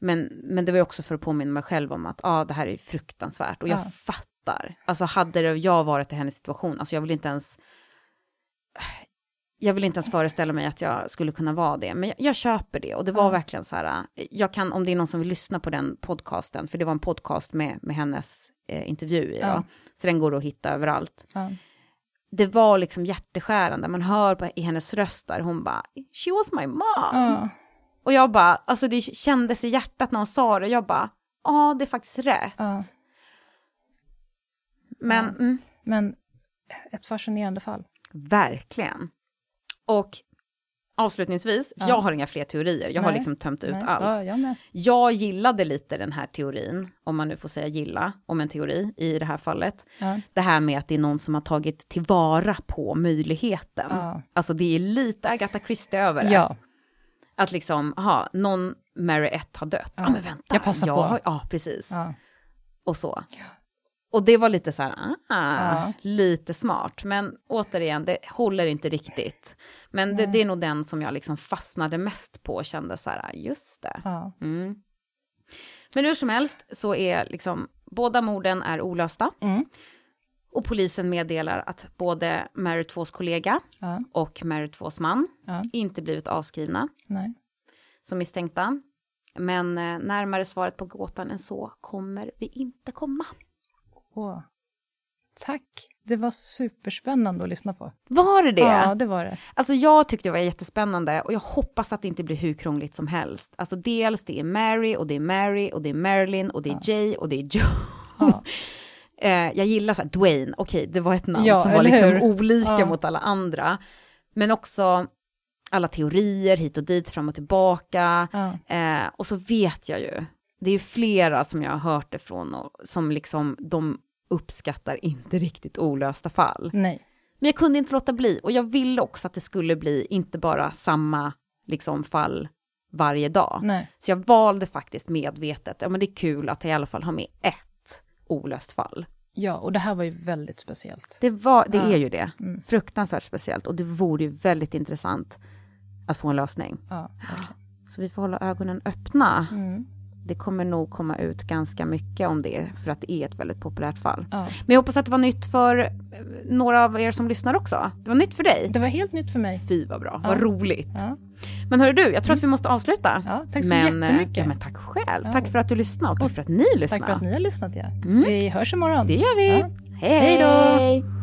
Men, men det var också för att påminna mig själv om att ah, det här är fruktansvärt. Och jag Ja. fattar. Alltså hade det jag varit i hennes situation, alltså jag vill inte ens... Jag vill inte ens föreställa mig att jag skulle kunna vara det, men jag, jag köper det. Och det var Ja. verkligen så här, jag kan, om det är någon som vill lyssna på den podcasten, för det var en podcast med, med hennes eh, intervju i, Ja. då, så den går att hitta överallt ja, det var liksom hjärteskärande. Man hör på, i hennes röst där, hon bara, she was my mom. Och jag bara, alltså det kändes i hjärtat när hon sa det. Jag bara, ja det är faktiskt rätt. Men mm, Men ett fascinerande fall. verkligen. Och avslutningsvis, Ja. jag har inga fler teorier. Jag har Nej. liksom tömt ut Nej, allt. Ja, jag. Jag gillade lite den här teorin, om man nu får säga gilla, om en teori i det här fallet. Ja, Det här med att det är någon som har tagit tillvara på möjligheten. Alltså det är lite Agatha Christie över det. Att liksom, aha, någon Mary 1 har dött. Ja, Ja, men vänta. jag passar på. har- Ja, precis. Och så. Och det var lite så här, ah, Ja. lite smart. Men återigen, det håller inte riktigt. Men det, det är nog den som jag liksom fastnade mest på och kände så här, just det. ja. Mm. Men hur som helst så är liksom, båda morden är olösta. Mm. Och polisen meddelar att både Mary 2s kollega ja. och Mary 2s man inte blivit avskrivna. Nej. som misstänkta. Men eh, närmare svaret på gåtan än så kommer vi inte komma. Åh. Tack. Det var superspännande att lyssna på. Var det det? Ja, det var det. Alltså jag tyckte det var jättespännande och jag hoppas att det inte blir hur krångligt som helst. Alltså dels det är Mary och det är Mary och det är Marilyn och det är Jay och det är Joe. Ja. Eh, jag gillar så här, Dwayne, okej det var ett namn Ja, som var liksom hur? olika Ja. mot alla andra. Men också alla teorier hit och dit, fram och tillbaka. Ja. Eh, och så vet jag ju, det är ju flera som jag har hört det från och som liksom, de uppskattar inte riktigt olösta fall. Nej. Men jag kunde inte låta bli och jag ville också att det skulle bli inte bara samma liksom fall varje dag. Nej. Så jag valde faktiskt medvetet, ja men det är kul att jag i alla fall har med ett olöst fall. Ja, och det här var ju väldigt speciellt. Det, var, det Ja. är ju det, Mm. fruktansvärt speciellt och det vore ju väldigt intressant att få en lösning. Ja, verkligen. Så vi får hålla ögonen öppna. Mm. Det kommer nog komma ut ganska mycket om det, för att det är ett väldigt populärt fall. Ja. Men jag hoppas att det var nytt för eh, några av er som lyssnar också. Det var nytt för dig. Det var helt nytt för mig. Fy vad bra, Ja. vad roligt. Ja. Men hörru du, jag tror att vi måste avsluta. Ja, tack så men, eh, jättemycket. Ja, men tack själv. Tack för att du lyssnade och tack för att ni lyssnade. Tack för att ni har lyssnat. Ja. Mm. Vi hörs imorgon. Det gör vi. Ja. Hej Hej då. hej!